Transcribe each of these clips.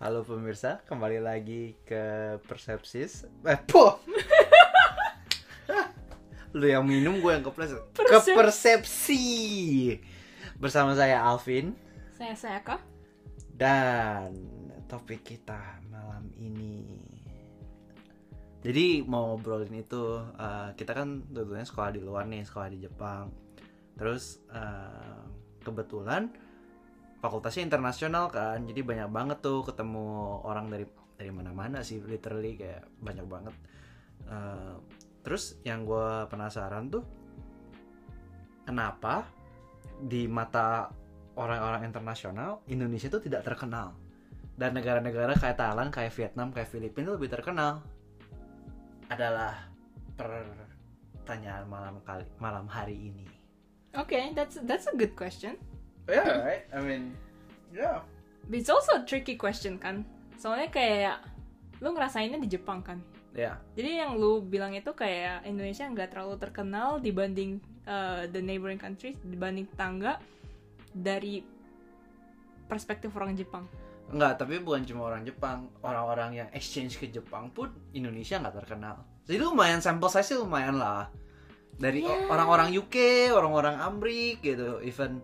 Halo pemirsa, kembali lagi ke Persepsis. Eh, po. Lu yang minum, gue yang kepleset. Ke Persep- Persepsi. Bersama saya Alvin Saya saya kah? dan topik kita malam ini. Jadi mau ngobrolin itu, eh, kita kan tentunya sekolah di luar nih, sekolah di Jepang. Terus eh, kebetulan fakultasnya internasional kan, jadi banyak banget tuh ketemu orang dari dari mana-mana sih, literally kayak banyak banget. Eh, terus yang gue penasaran tuh, kenapa di mata orang-orang internasional Indonesia itu tidak terkenal dan negara-negara kayak Thailand, kayak Vietnam, kayak Filipina lebih terkenal adalah pertanyaan malam kali malam hari ini. Okay, that's that's a good question. Yeah, right. I mean, yeah. But it's also a tricky question kan. Soalnya kayak lu ngerasainnya di Jepang kan. Ya, Jadi yang lu bilang itu kayak Indonesia nggak terlalu terkenal dibanding uh, the neighboring countries, dibanding tetangga dari perspektif orang Jepang. enggak. Tapi bukan cuma orang Jepang, orang-orang yang exchange ke Jepang pun Indonesia nggak terkenal. Jadi lumayan sampel size lumayan lah. Dari Yeah. orang-orang UK, orang-orang Amrik gitu, even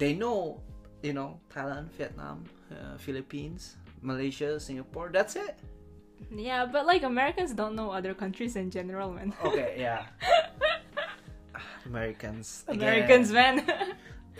they know, you know, Thailand, Vietnam, uh, Philippines, Malaysia, Singapore. That's it. Yeah, but like Americans don't know other countries in general, man. Okay, yeah. Ah, Americans. again. Americans, man.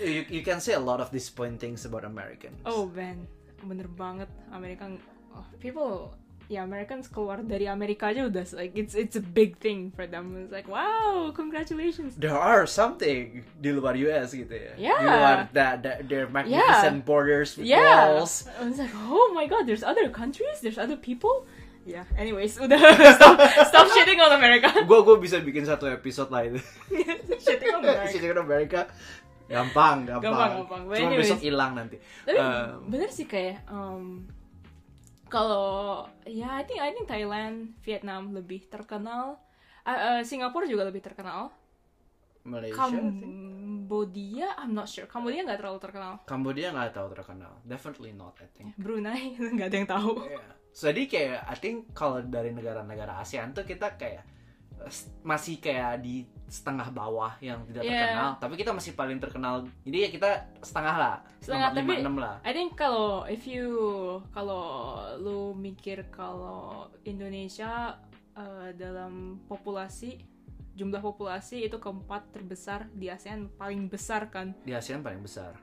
You, you can say a lot of disappointing things about Americans. oh, man. Bener banget. American oh, people ya Americans keluar dari Amerika aja udah like it's it's a big thing for them. It's like wow, congratulations. There are something di luar US gitu ya. Di Yeah. luar that, that their magnificent borders with Yeah. walls. I was like, oh my god, there's other countries, there's other people. Yeah. Anyways, udah stop stop shitting on America. Gue gue bisa bikin satu episode lah itu. shitting on America. Shitting on America. Gampang, gampang. Gampang, gampang. Cuma anyways. besok hilang nanti. Tapi Um, bener sih kayak um, kalau ya I think I think Thailand, Vietnam lebih terkenal. Uh, uh, Singapura juga lebih terkenal. Malaysia. Cambodia, I'm not sure. Cambodia nggak terlalu terkenal. Cambodia nggak tahu terkenal. Definitely not, I think. Brunei nggak ada yang tahu. Iya. Jadi kayak I think kalau dari negara-negara ASEAN tuh kita kayak eh, masih kayak di setengah bawah yang tidak Yeah. terkenal, tapi kita masih paling terkenal. Jadi ya kita setengah lah, Setengah, tapi- enam lah. I think kalau if you kalau lu mikir kalau Indonesia uh, dalam populasi jumlah populasi itu keempat terbesar di ASEAN paling besar kan. Di ASEAN paling besar.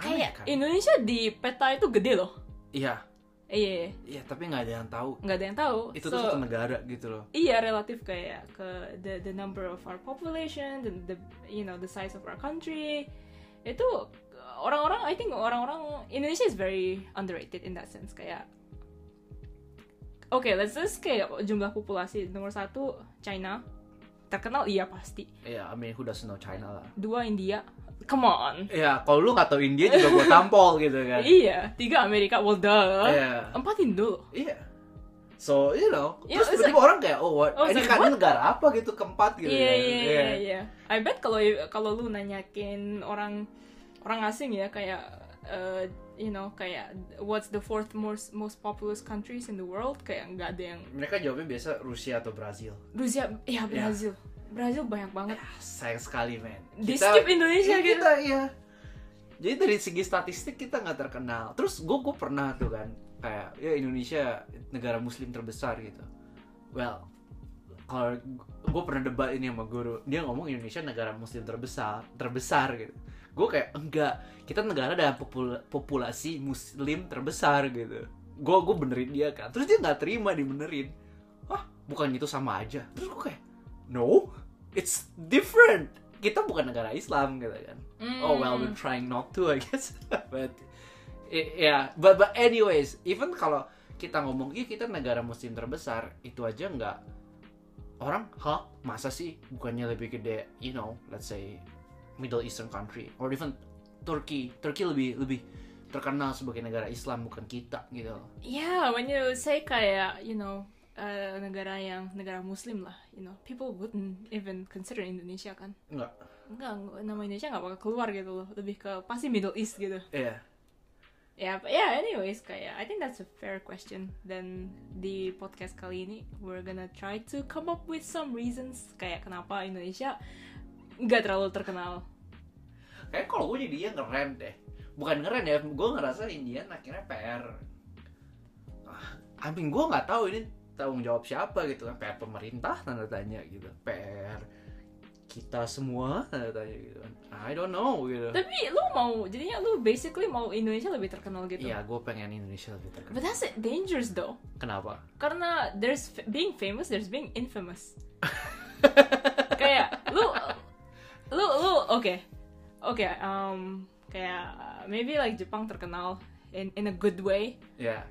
Kayak kan? Indonesia di peta itu gede loh. Iya, Iya, iya. iya tapi nggak ada yang tahu. nggak ada yang tahu. Itu So, tuh satu negara gitu loh. Iya relatif kayak ke the the number of our population, the, the you know the size of our country. Itu orang-orang I think orang-orang Indonesia is very underrated in that sense kayak Oke, let's just kayak jumlah populasi nomor satu China terkenal iya pasti. Iya, I mean who doesn't know China lah. Dua India, come on. Iya, kalau lu nggak tahu India juga gua tampol gitu kan. Iya, tiga Amerika, well duh. Iya. Empat Indo. Iya. So, you know, Yeah, terus tiba-tiba orang kayak, oh, what? Oh, ini kan like, negara apa gitu keempat gitu Iya kan. iya iya iya. I bet kalau kalau lu nanyakin orang orang asing ya kayak uh, you know kayak what's the fourth most most populous countries in the world kayak nggak ada yang Mereka jawabnya biasa Rusia atau Brazil. Rusia ya Brazil Brazil banyak banget Sayang sekali, men. di skip Indonesia Iya, gitu kita, iya. Jadi dari segi statistik kita nggak terkenal. Terus gue gue pernah tuh kan kayak ya Indonesia negara Muslim terbesar gitu. Well, kalau gue pernah debat ini sama guru, dia ngomong Indonesia negara Muslim terbesar, terbesar gitu. Gue kayak enggak, kita negara dengan popul- populasi Muslim terbesar gitu. Gue gue benerin dia kan, terus dia nggak terima dibenerin. Hah, bukan itu sama aja. Terus gue kayak, no, it's different. Kita bukan negara Islam gitu kan. Oh well, we're trying not to, I guess. but yeah, but but anyways, even kalau kita ngomong, iya kita negara Muslim terbesar, itu aja nggak orang, hah, masa sih bukannya lebih gede, you know, let's say Middle Eastern country, or even Turkey, Turkey lebih lebih terkenal sebagai negara Islam bukan kita gitu. yeah when you say kayak you know uh, negara yang negara Muslim lah you know people wouldn't even consider Indonesia kan Enggak. Enggak, nama Indonesia nggak bakal keluar gitu loh lebih ke pasti Middle East gitu Iya. Ya, yeah, yeah, anyways, kayak I think that's a fair question. Dan di podcast kali ini, we're gonna try to come up with some reasons kayak kenapa Indonesia nggak terlalu terkenal. Kayak kalau gue jadi ngeren deh. Bukan ngeren ya, gue ngerasa Indian akhirnya PR. Ah, I mean, gue nggak tahu ini tanggung jawab siapa gitu kan. PR pemerintah tanda tanya gitu. PR kita semua tanda tanya gitu kan. I don't know gitu. Tapi lu mau, jadinya lu basically mau Indonesia lebih terkenal gitu. Iya, gue pengen Indonesia lebih terkenal. But that's dangerous though. Kenapa? Karena there's being famous, there's being infamous. kayak lu lu lu oke. Oke, um kayak maybe like Jepang terkenal in in a good way. Ya.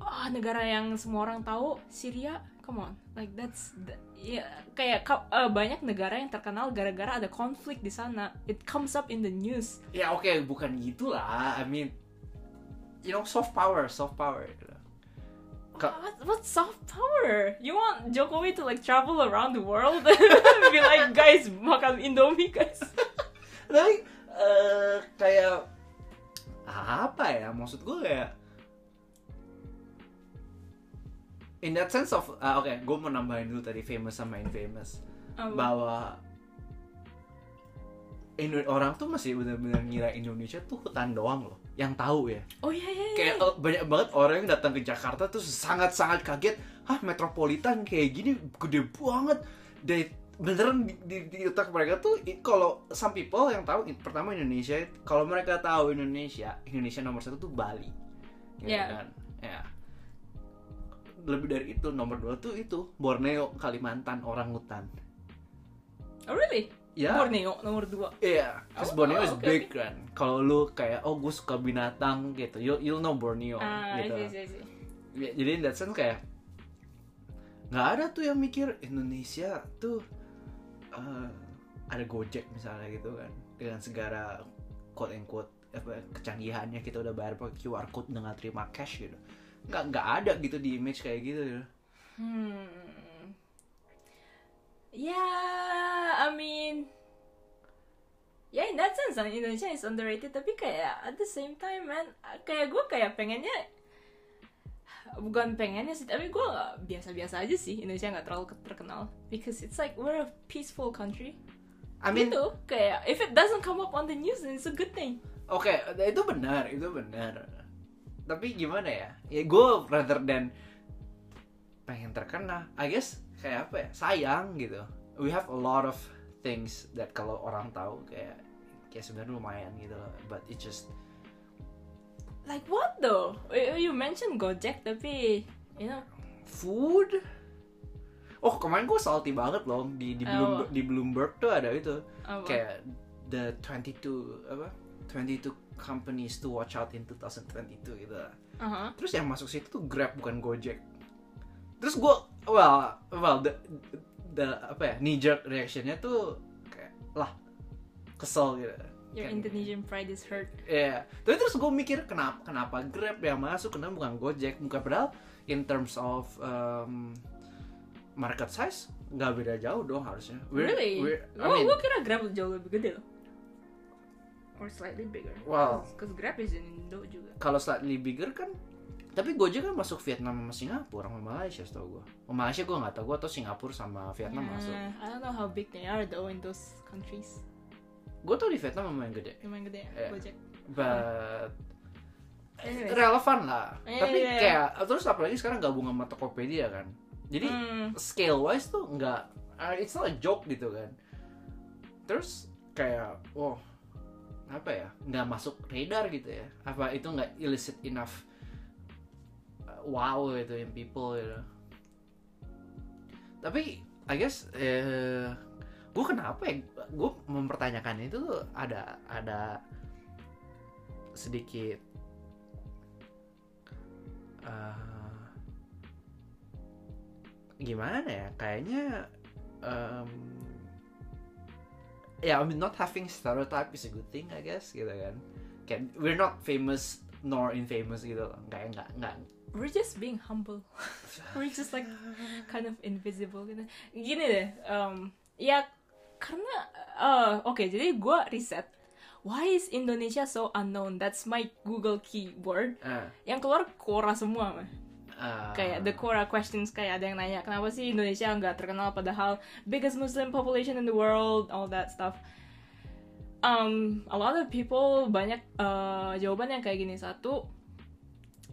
Ah, negara yang semua orang tahu, Syria, come on. Like that's the- ya kayak ka- uh, banyak negara yang terkenal gara-gara ada konflik di sana. It comes up in the news. Ya oke, bukan gitulah. I mean, you know, soft power, soft power. Gitu. What, what soft power? You want Jokowi to like travel around the world? Be like, guys, makan Indomie, guys. Tapi eh, kayak apa ya? Maksud gue kayak in that sense of ah, oke, gue mau nambahin dulu tadi famous sama infamous Apa? bahwa Indo- orang tuh masih benar-benar ngira Indonesia tuh hutan doang loh yang tahu ya. Oh iya iya iya. kayak eh, banyak banget orang yang datang ke Jakarta tuh sangat-sangat kaget. Hah metropolitan kayak gini gede banget. Dan beneran di, di, di otak mereka tuh kalau some people yang tahu pertama Indonesia kalau mereka tahu Indonesia Indonesia nomor satu tuh Bali. Ya Yeah. kan? Ya lebih dari itu nomor dua tuh itu Borneo Kalimantan orang hutan. Oh really? Ya Borneo nomor dua. Iya, cause Oh, Borneo is oke, big kan. Kalau lu kayak oh gue suka binatang gitu, you'll, you'll know Borneo Ah, gitu. I see, I see. Ya, jadi in that sense kayak nggak ada tuh yang mikir Indonesia tuh eh, ada Gojek misalnya gitu kan dengan segala quote and quote apa kecanggihannya kita udah bayar pakai QR code dengan terima cash gitu nggak nggak ada gitu di image kayak gitu gitu. Hmm. Yeah, I mean, yeah in that sense, Indonesia is underrated. Tapi kayak at the same time, man, kayak gue kayak pengennya bukan pengennya sih, tapi gue biasa-biasa aja sih Indonesia nggak terlalu terkenal because it's like we're a peaceful country. I mean gitu kayak if it doesn't come up on the news, then it's a good thing. Oke, itu benar, itu benar. Tapi gimana ya? Ya gue rather than pengen terkenal, I guess kayak apa ya? Sayang gitu. We have a lot of things that kalau orang tahu kayak kayak sebenarnya lumayan gitu loh. But it just Like what though? You mentioned Gojek, tapi you know food. Oh kemarin gue salty banget loh di di Oh. Bloomberg, di Bloomberg tuh ada itu apa? kayak the 22 apa 22 companies to watch out in 2022 gitu. Uh-huh. terus yang masuk situ tuh Grab bukan Gojek terus gue well well the, the apa ya knee jerk reactionnya tuh kayak lah kesel gitu Your Kan- Indonesian pride is hurt. Iya, tapi terus gue mikir kenapa kenapa Grab yang masuk kenapa bukan Gojek bukan padahal in terms of um, market size nggak beda jauh dong harusnya. We're- really? we're- I mean, gua kira Grab jauh lebih gede loh. Or slightly bigger. Wow. Because Grab is in Indo juga. kalau slightly bigger kan tapi Gojek kan masuk Vietnam sama Singapura sama Malaysia setahu gue. Oh, Malaysia gue nggak tahu gue atau Singapura sama Vietnam masuk. Nah, I don't know how big they are though in those countries. Gue tau di Vietnam memang yang gede. Lumayan gede ya, Iya. Gojek. but Anyways. relevan lah. Iya, Tapi iya, iya. kayak terus apalagi sekarang gabung sama Tokopedia kan. Jadi Hmm. scale wise tuh nggak, uh, it's not a joke gitu kan. Terus kayak, wow, apa ya, nggak masuk radar gitu ya? Apa itu nggak illicit enough? Uh, wow gitu in people gitu. Tapi I guess eh, gue kenapa ya gue mempertanyakan itu ada ada sedikit eh, gimana ya kayaknya em, ya I mean not having stereotype is a good thing I guess gitu kan kayak we're not famous nor infamous gitu loh kayak nggak nggak We're just being humble. We're just like kind of invisible. Gitu. Gini deh, um, ya karena uh, oke jadi gue riset, why is Indonesia so unknown? That's my Google keyword Ah, yang keluar Quora semua mah. Ah. kayak the Quora questions kayak ada yang nanya kenapa sih Indonesia nggak terkenal padahal biggest Muslim population in the world? All that stuff. Um a lot of people banyak uh, jawaban yang kayak gini. Satu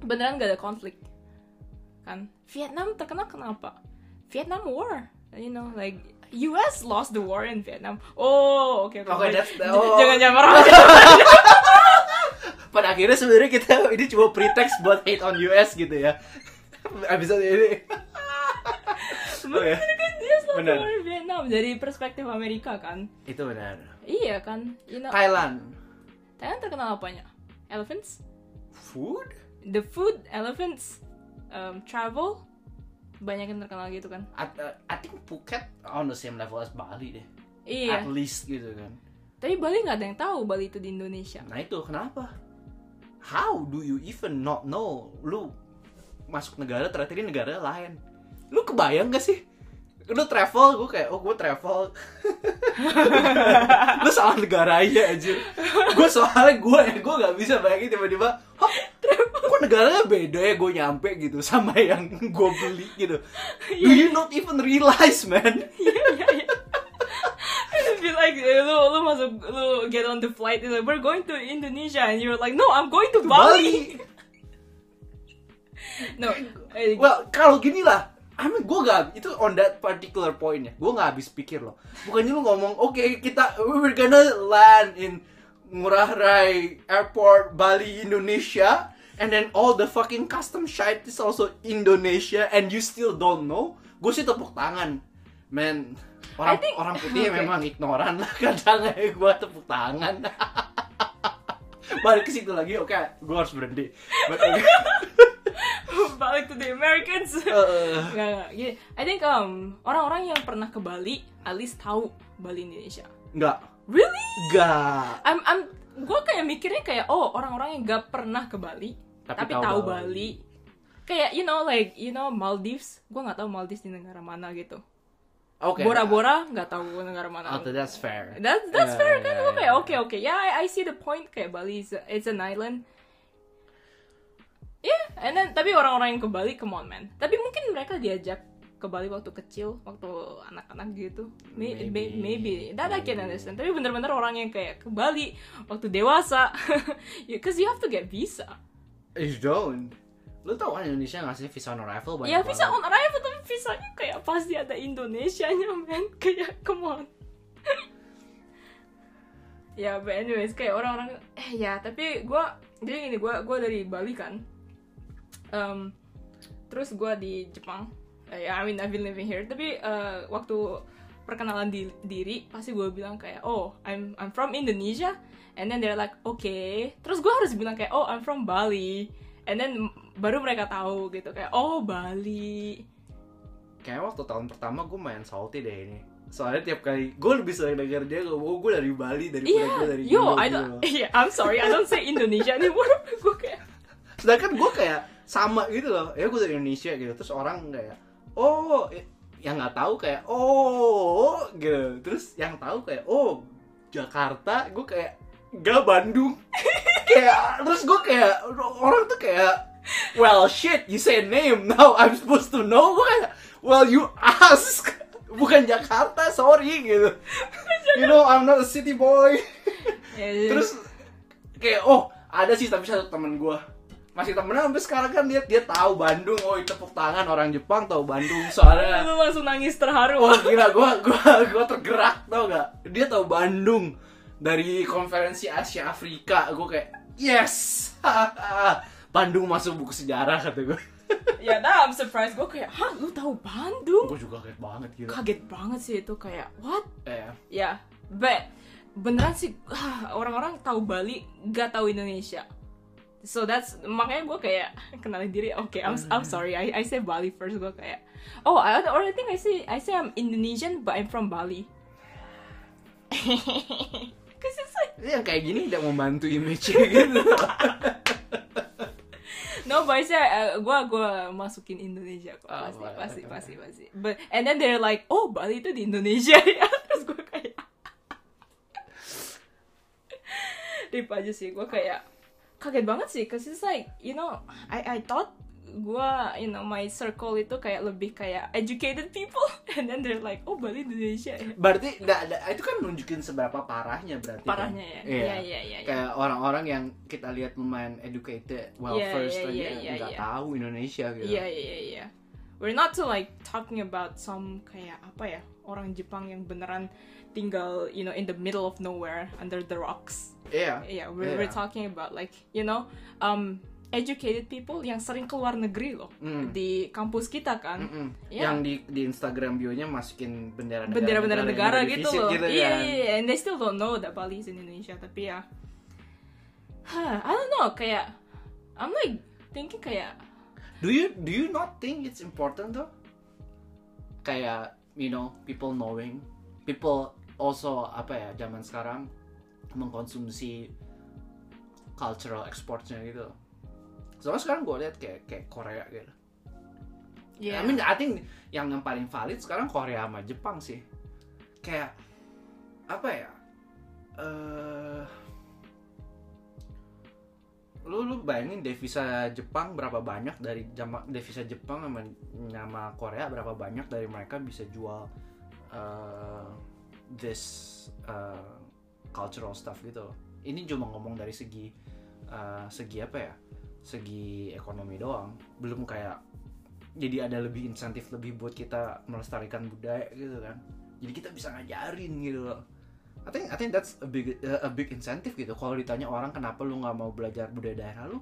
beneran gak ada konflik kan Vietnam terkenal kenapa Vietnam War you know like US lost the war in Vietnam oh oke that's the- J- oh. jangan marah Pada akhirnya sebenarnya kita ini cuma pretext buat hate on US gitu ya. Episode ini. bener kan dia Bener. Vietnam dari perspektif Amerika kan Itu benar. iya kan you know Thailand. Thailand terkenal apanya? Elephants? Food? The food, elephants, um, travel, banyak yang terkenal gitu kan? I, uh, I think Phuket on the same level as Bali deh. Iya. At least gitu kan. Tapi Bali nggak ada yang tahu Bali itu di Indonesia. Nah itu kenapa? How do you even not know? Lu masuk negara ternyata ini negara lain. Lu kebayang gak sih? Lu travel, gue kayak, oh gue travel. lu salah negara aja anjir. Gue soalnya gue gue gak bisa bayangin tiba-tiba, negaranya beda ya gue nyampe gitu sama yang gue beli gitu. Do you not even realize man? Iya iya iya. It'd be like eh, lu lu masuk lu get on the flight like we're going to Indonesia and you're like no I'm going to Bali. No. eh, Well, kalau gini lah, I mean, gue gak, itu on that particular point ya, gue gak habis pikir loh. Bukannya lu ngomong, oke kita, we're gonna land in Ngurah Rai Airport, Bali, Indonesia, and then all the fucking custom shit is also Indonesia, and you still don't know? Gue sih tepuk tangan. Man, orang, I think- orang putih Okay. memang ignoran lah kadang ya, gue tepuk tangan. Balik ke situ lagi, oke, gue harus berhenti. But, okay. balik to the Americans. Uh, Nggak, nggak. Gini, I think um, orang-orang yang pernah ke Bali at least tahu Bali Indonesia. Enggak. Really? Enggak. I'm I'm gue kayak mikirnya kayak oh orang-orang yang gak pernah ke Bali Tapi tapi, tahu tahu Bali. Bali. Kayak you know like you know Maldives, gue nggak tahu Maldives di negara mana gitu. Oke. Bora-bora nggak tahu negara mana. Oh, that's fair. That's that's Yeah, fair yeah, kan? yeah, Gue kayak yeah. oke oke ya I, I see the point kayak Bali is a- it's an island. Yeah, and then tapi orang-orang yang ke Bali come on man. Tapi mungkin mereka diajak ke Bali waktu kecil, waktu anak-anak gitu. May- Maybe. maybe, maybe. That I can Maybe. understand. Tapi bener-bener orang yang kayak ke Bali waktu dewasa, because you have to get visa. You don't. Lu tau kan Indonesia ngasih visa on arrival banyak ya visa on arrival tapi visanya kayak pasti ada Indonesianya man. Kayak come on. ya but anyways kayak orang-orang eh ya tapi gue jadi gini gue gua dari Bali kan Em, terus gue di Jepang Eh, ya I mean I've been living here tapi eh, waktu perkenalan di- diri pasti gue bilang kayak oh I'm I'm from Indonesia and then they're like okay terus gue harus bilang kayak oh I'm from Bali and then baru mereka tahu gitu kayak oh Bali Kayaknya waktu tahun pertama gue main salty deh ini. Soalnya tiap kali gue lebih sering denger dia ngomong oh, gue dari Bali daripada iya gue dari yo Indo I gitu don't loh. yeah I'm sorry I don't say Indonesia anymore gue kayak Sedangkan gue kayak sama gitu loh. Ya gue dari Indonesia gitu. Terus orang kayak oh yang nggak tahu kayak oh gitu. Terus yang tahu kayak oh Jakarta. Gue kayak gak Bandung. kayak terus gue kayak orang tuh kayak well shit you say name now I'm supposed to know. Gue kayak well you ask. Bukan Jakarta sorry gitu. You know I'm not a city boy. Ya, terus kayak oh ada sih tapi satu temen gue masih temenan sampai sekarang kan dia dia tahu Bandung. Oh tepuk tangan orang Jepang tahu Bandung soalnya. Lu langsung nangis terharu. Oh gila gue gua gua tergerak tau gak dia tahu Bandung dari konferensi Asia Afrika. Gue kayak yes! Bandung masuk buku sejarah kata gue ya nah I'm surprised. Gue kayak hah lu tahu Bandung? Gue juga kaget banget gitu kaget banget sih itu kayak what? Eh, ya. But beneran sih orang-orang tahu Bali gak tahu Indonesia so that's makanya gue kayak kenalin diri oke I'm I'm sorry I I say Bali first gue kayak oh I or I think I say I say I'm Indonesian but I'm from Bali. Cause it's like yang kayak gini tidak membantu image gitu. No but I say uh, gue gua masukin Indonesia kok. Oh, pasti pasti pasti pasti. But and then they're like oh Bali itu di Indonesia. Ya terus gue kayak Itu aja sih gue kayak kaget banget sih cause it's like you know I I thought gue you know my circle itu kayak lebih kayak educated people and then they're like oh Bali Indonesia ya Berarti da, da- itu kan nunjukin seberapa parahnya berarti. kan? parahnya ya Iya. iya iya iya iya. Kayak orang-orang yang kita lihat lumayan educated, well versed iya, aja iya, iya, nggak iya. tahu Indonesia gitu. Iya iya iya iya. We're not to like talking about some kayak apa ya orang Jepang yang beneran tinggal you know in the middle of nowhere under the rocks. Iya. Yeah, we're, we're Iya. talking about like you know um educated people yang sering keluar negeri loh Mm. di kampus kita kan. Mm-mm. Iya. Yang di di Instagram bio-nya masukin bendera Bendera-bendera negara yang gitu loh. gitu Iya, kan. iya, iya, and they still don't know that Bali is in Indonesia tapi ya. Huh, I don't know kayak I'm like thinking kayak Do you do you not think it's important though? Kayak you know people knowing, people also apa ya zaman sekarang mengkonsumsi cultural exportnya gitu. Soalnya sekarang gue lihat kayak kayak Korea gitu. yeah. I mean I think yang yang paling valid sekarang Korea sama Jepang sih. Kayak apa ya? Eh lu lu bayangin devisa Jepang berapa banyak dari jama, devisa Jepang sama sama Korea berapa banyak dari mereka bisa jual eh, this eh, cultural stuff gitu. Ini cuma ngomong dari segi eh, segi apa ya? Segi ekonomi doang. Belum kayak jadi ada lebih insentif lebih buat kita melestarikan budaya gitu kan. Jadi kita bisa ngajarin gitu loh. I think I think that's a big a big incentive gitu. Kalau ditanya orang kenapa lu nggak mau belajar budaya daerah lu,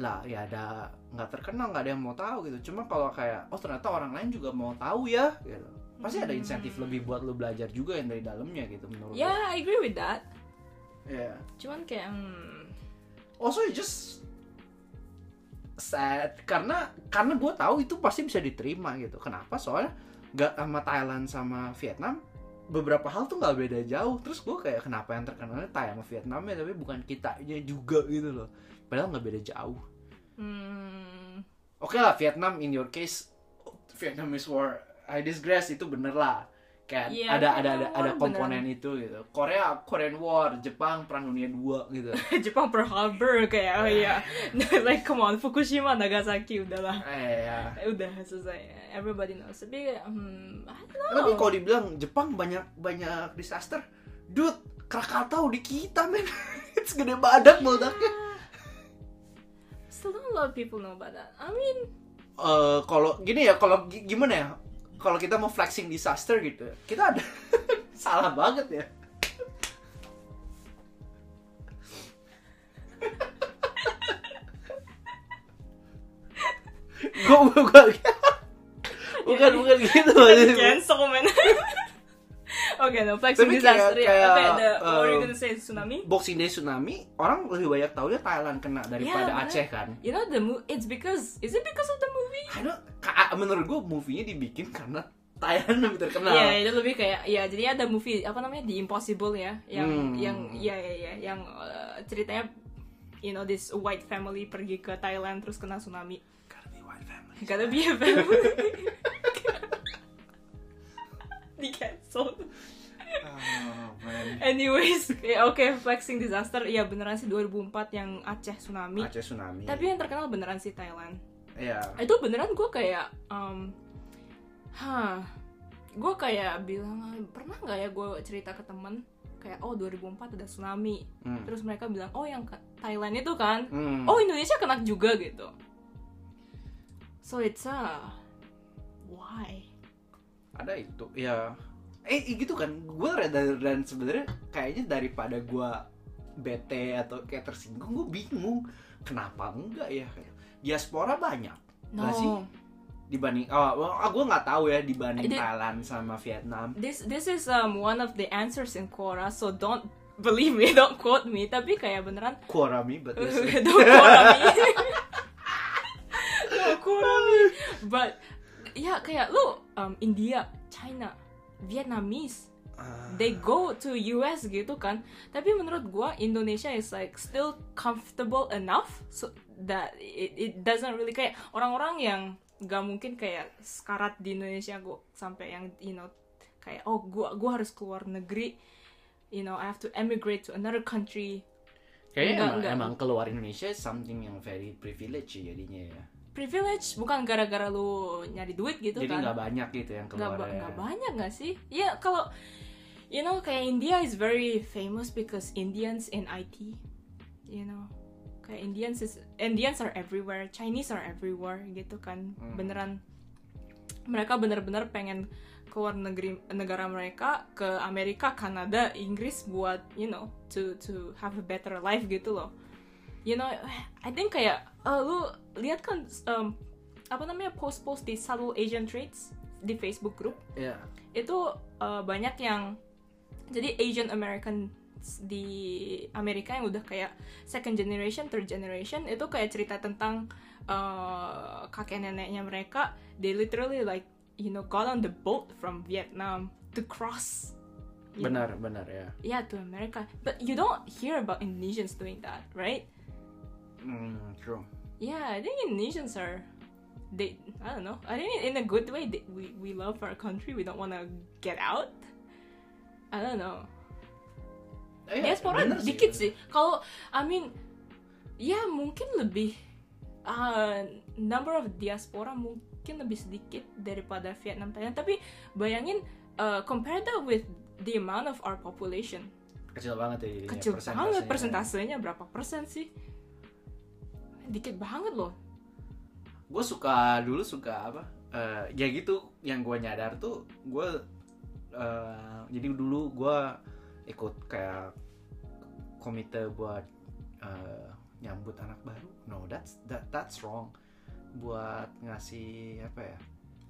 lah ya ada nggak terkenal nggak ada yang mau tahu gitu. Cuma kalau kayak oh ternyata orang lain juga mau tahu ya gitu. Pasti ada insentif Hmm. lebih buat lu belajar juga yang dari dalamnya gitu menurut gue. Yeah, I agree with that. Yeah. Cuman kayak hmm, Also it just sad karena karena gue tahu itu pasti bisa diterima gitu. Kenapa? Soalnya nggak sama Thailand sama Vietnam beberapa hal tuh nggak beda jauh. Terus gue kayak kenapa yang terkenalnya Thai sama Vietnam ya tapi bukan kita aja juga gitu loh. Padahal nggak beda jauh. hmm, Oke lah Vietnam in your case Vietnam is war I disgrace itu bener lah. Kayak Iya, ada ada ada ada komponen itu gitu. Korea Korean War, Jepang Perang Dunia 2 gitu. Jepang Pearl Harbor kayak oh iya, like come on Fukushima Nagasaki udahlah, eh ya. udah selesai. Everybody knows. Tapi hmm, I don't know. Tapi kalau dibilang Jepang banyak banyak disaster, dude, Krakatau di kita men, it's gede badak meledaknya. Still not a lot of people know about that. I mean, Eh kalau gini ya, kalau gi- gimana ya, kalau kita mau flexing disaster gitu, kita ada salah banget ya. Gue bukan bukan bukan gitu cancel man. okay, no flexing Tapi kayak- disaster. ya. kayak, okay, the, what were you um, gonna say tsunami? Boxing Day tsunami orang lebih banyak tahunya Thailand kena daripada Iya, Aceh kan. You know the mo- it's because is it because of the movie? I don't, menurut gue movie-nya dibikin karena Thailand lebih terkenal. Iya, itu lebih kayak ya jadi ada movie apa namanya The Impossible ya, yang Hmm. yang ya ya ya yang uh, ceritanya you know this white family pergi ke Thailand terus kena tsunami. Gotta be white family. Gotta be a family. Di cancel. Oh, man. Anyways, ya oke flexing disaster. Ya beneran sih 2004 yang Aceh tsunami. Aceh tsunami. Tapi yang terkenal beneran sih Thailand. Iya. Itu beneran gue kayak, um, hah, gue kayak bilang pernah nggak ya gue cerita ke temen kayak oh 2004 ada tsunami. Hmm. Terus mereka bilang oh yang Thailand itu kan, Hmm. oh Indonesia kena juga gitu. So it's a why? Ada itu ya eh gitu kan gue dan, dan sebenarnya kayaknya daripada gue bete atau kayak tersinggung gue bingung kenapa enggak ya diaspora banyak No. Nggak sih? dibanding oh gue nggak tahu ya dibanding Di- Thailand sama Vietnam This this is um one of the answers in Quora, so don't believe me, don't quote me. Tapi kayak beneran Kurami but this don't quote me. don't quote me. But ya kayak lu um, India, China, Vietnamese, Ah, they go to US gitu kan. Tapi menurut gua Indonesia is like still comfortable enough so that it, it doesn't really kayak orang-orang yang gak mungkin kayak sekarat di Indonesia gua sampai yang you know kayak oh gua gua harus keluar negeri you know I have to emigrate to another country Kayaknya Enggak, emang, enggak. emang keluar Indonesia something yang very privilege sih jadinya ya. Privilege bukan gara-gara lu nyari duit gitu Jadi kan nggak banyak gitu yang nggak keluar. ba- ya. nggak banyak nggak sih ya kalau you know kayak India is very famous because Indians in IT you know kayak Indians is Indians are everywhere Chinese are everywhere gitu kan Hmm. beneran mereka bener-bener pengen keluar negeri negara mereka ke Amerika Kanada Inggris buat you know to to have a better life gitu loh you know I think kayak eh, lu lihat kan um, apa namanya post-post di subtle Asian traits di Facebook group Iya. itu uh, banyak yang jadi Asian American di Amerika yang udah kayak second generation, third generation itu kayak cerita tentang uh, kakek neneknya mereka they literally like you know got on the boat from Vietnam to cross you know, Benar, benar ya. yeah to America but you don't hear about Indonesians doing that right Hmm, true. Yeah I think Indonesians are they I don't know. I think in a good way they, we we love our country. We don't want to get out. I don't know. Eh, diaspora bener dikit sih. Kalau I mean ya mungkin lebih uh, number of diaspora mungkin lebih sedikit daripada Vietnam Thailand. Tapi bayangin uh, compare that with the amount of our population. Kecil banget ya jadinya. kecil banget persentasenya berapa persen sih dikit banget loh. Gue suka dulu suka apa eh, ya gitu yang gue nyadar tuh gue eh, jadi dulu gue ikut kayak komite buat eh, nyambut anak baru. No that's that that's wrong. Buat ngasih apa ya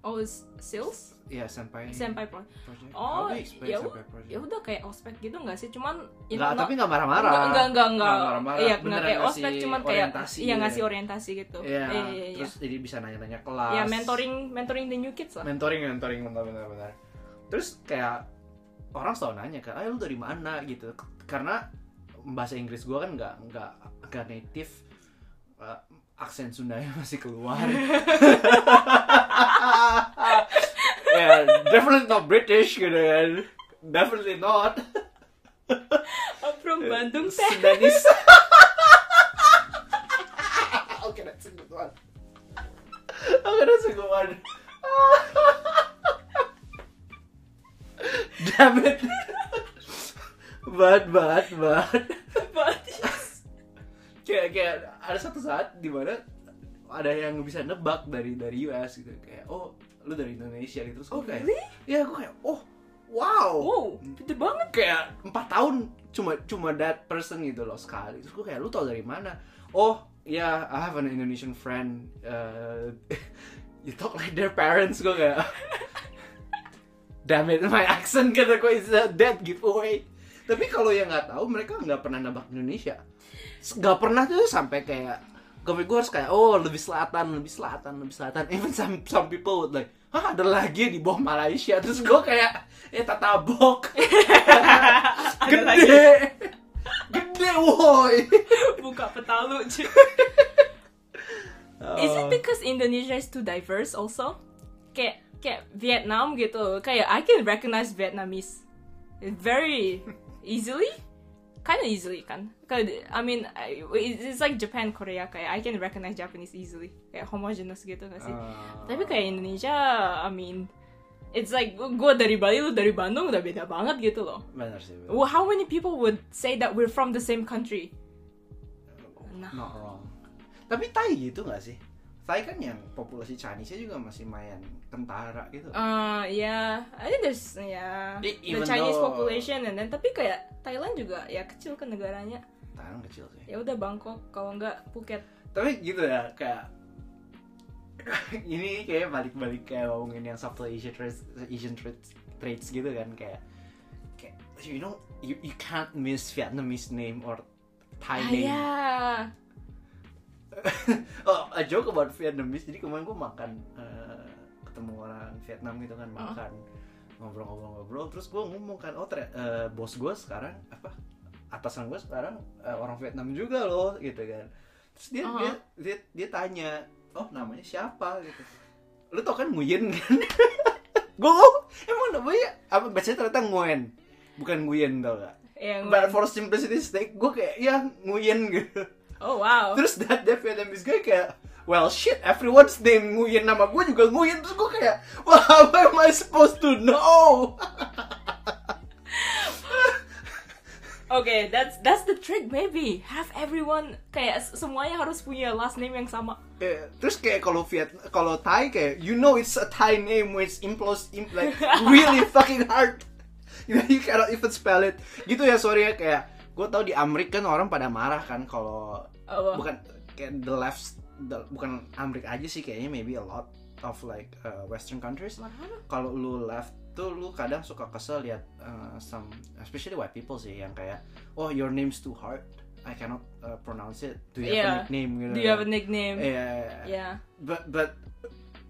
oh sales? Ya senpai. Senpai pro. Project. Oh, ya ya udah kayak ospek gitu nggak sih? Cuman Nggak, tapi nggak marah-marah. Enggak, enggak, enggak, enggak. marah-marah. Iya, Beneran kayak ospek, cuman kayak iya ngasih orientasi gitu. Iya, Iya, iya, iya. terus jadi bisa nanya-nanya kelas. Ya mentoring, mentoring the new kids lah. mentoring mentoring benar benar benar. Terus kayak orang selalu nanya kan ayo lu dari mana? gitu. Karena bahasa Inggris gua kan nggak nggak nggak native uh, aksen Sundanya masih keluar. Ya definitely not British gitu kan definitely not. I'm from Bandung teh. Sundanese. Okay that's a good one. Okay that's a good one. Damn it. But but. But kayak kayak ada satu saat di mana ada yang bisa nebak dari dari US gitu. Kayak oh lu dari Indonesia gitu. Terus Oh kayak really? ya gue kayak oh wow. Wow, gede banget. kayak empat tahun cuma cuma that person gitu loh sekali. Terus gue kayak lu tau dari mana? Oh ya I have an Indonesian friend uh, you talk like their parents. Gue kayak damn it my accent kata gue is a dead giveaway. Tapi kalau yang nggak tahu mereka nggak pernah nebak Indonesia nggak pernah tuh sampai kayak gue gue harus kayak oh lebih selatan lebih selatan lebih selatan even some some people would like hah ada lagi di bawah Malaysia terus gue kayak eh tatabok Ada lagi. gede gede woi Buka peta lu. cuy. Is it Oh. because Indonesia is too diverse also? Kayak kayak Vietnam gitu. Kayak I can recognize Vietnamese very easily. Kind of easily kan. Kayak, I mean, it's like Japan, Korea. Kayak I can recognize Japanese easily. Kayak homogeneous gitu gak sih? Uh, Tapi kayak Indonesia, I mean, it's like gue dari Bali, lu dari Bandung udah beda banget gitu loh. benar sih benar. Well, how many people would say that we're from the same country? Nah. not wrong tapi Thai gitu nggak sih Thai kan yang populasi Chinese-nya juga masih main tentara gitu Uh, yeah, I think there's yeah I- the Chinese though- population and then tapi kayak Thailand juga ya kecil kan negaranya. Thailand kecil sih Ya udah Bangkok kalau nggak Phuket. tapi gitu ya kayak ini kayak balik-balik kayak ngomongin yang subtle Asian traits, Asian traits, traits gitu kan kayak kayak you know you, you can't miss Vietnamese name or Thai Ah, name ya. oh a joke about Vietnamese jadi kemarin gue makan eh, ketemu orang Vietnam gitu kan makan ngobrol-ngobrol-ngobrol terus gue ngomong kan oh eh, bos gue sekarang apa atasan gue sekarang eh, orang Vietnam juga loh gitu kan. Terus dia Oh. dia, dia dia tanya oh namanya siapa? Gitu. Lu tau kan Nguyen kan? Gue emang namanya apa bacanya ternyata Nguyen bukan Nguyen tau gak Yang but for simplicity sake gue kayak ya Nguyen gitu. Oh wow. terus that that Vietnamese guy kayak well shit everyone's name Nguyen nama gue juga Nguyen. Terus gue kayak well how am I supposed to know Oke, that's that's the trick maybe. Have everyone kayak semuanya harus punya last name yang sama. Kayak- terus kayak kalau Viet kalau Thai kayak you know it's a Thai name which implos imp, like really fucking hard you, know, you cannot even spell it gitu ya sorry ya kayak gue tau di Amerika kan orang pada marah kan kalau Apa? bukan kayak the left the- bukan Amerika aja sih kayaknya maybe a lot of like uh, Western countries kalau lu left tuh lu kadang suka kesel lihat uh, some especially white people sih yang kayak oh your name's too hard I cannot uh, pronounce it do you have a Yeah. nickname gitu Do you have a nickname? yeah, Yeah. but but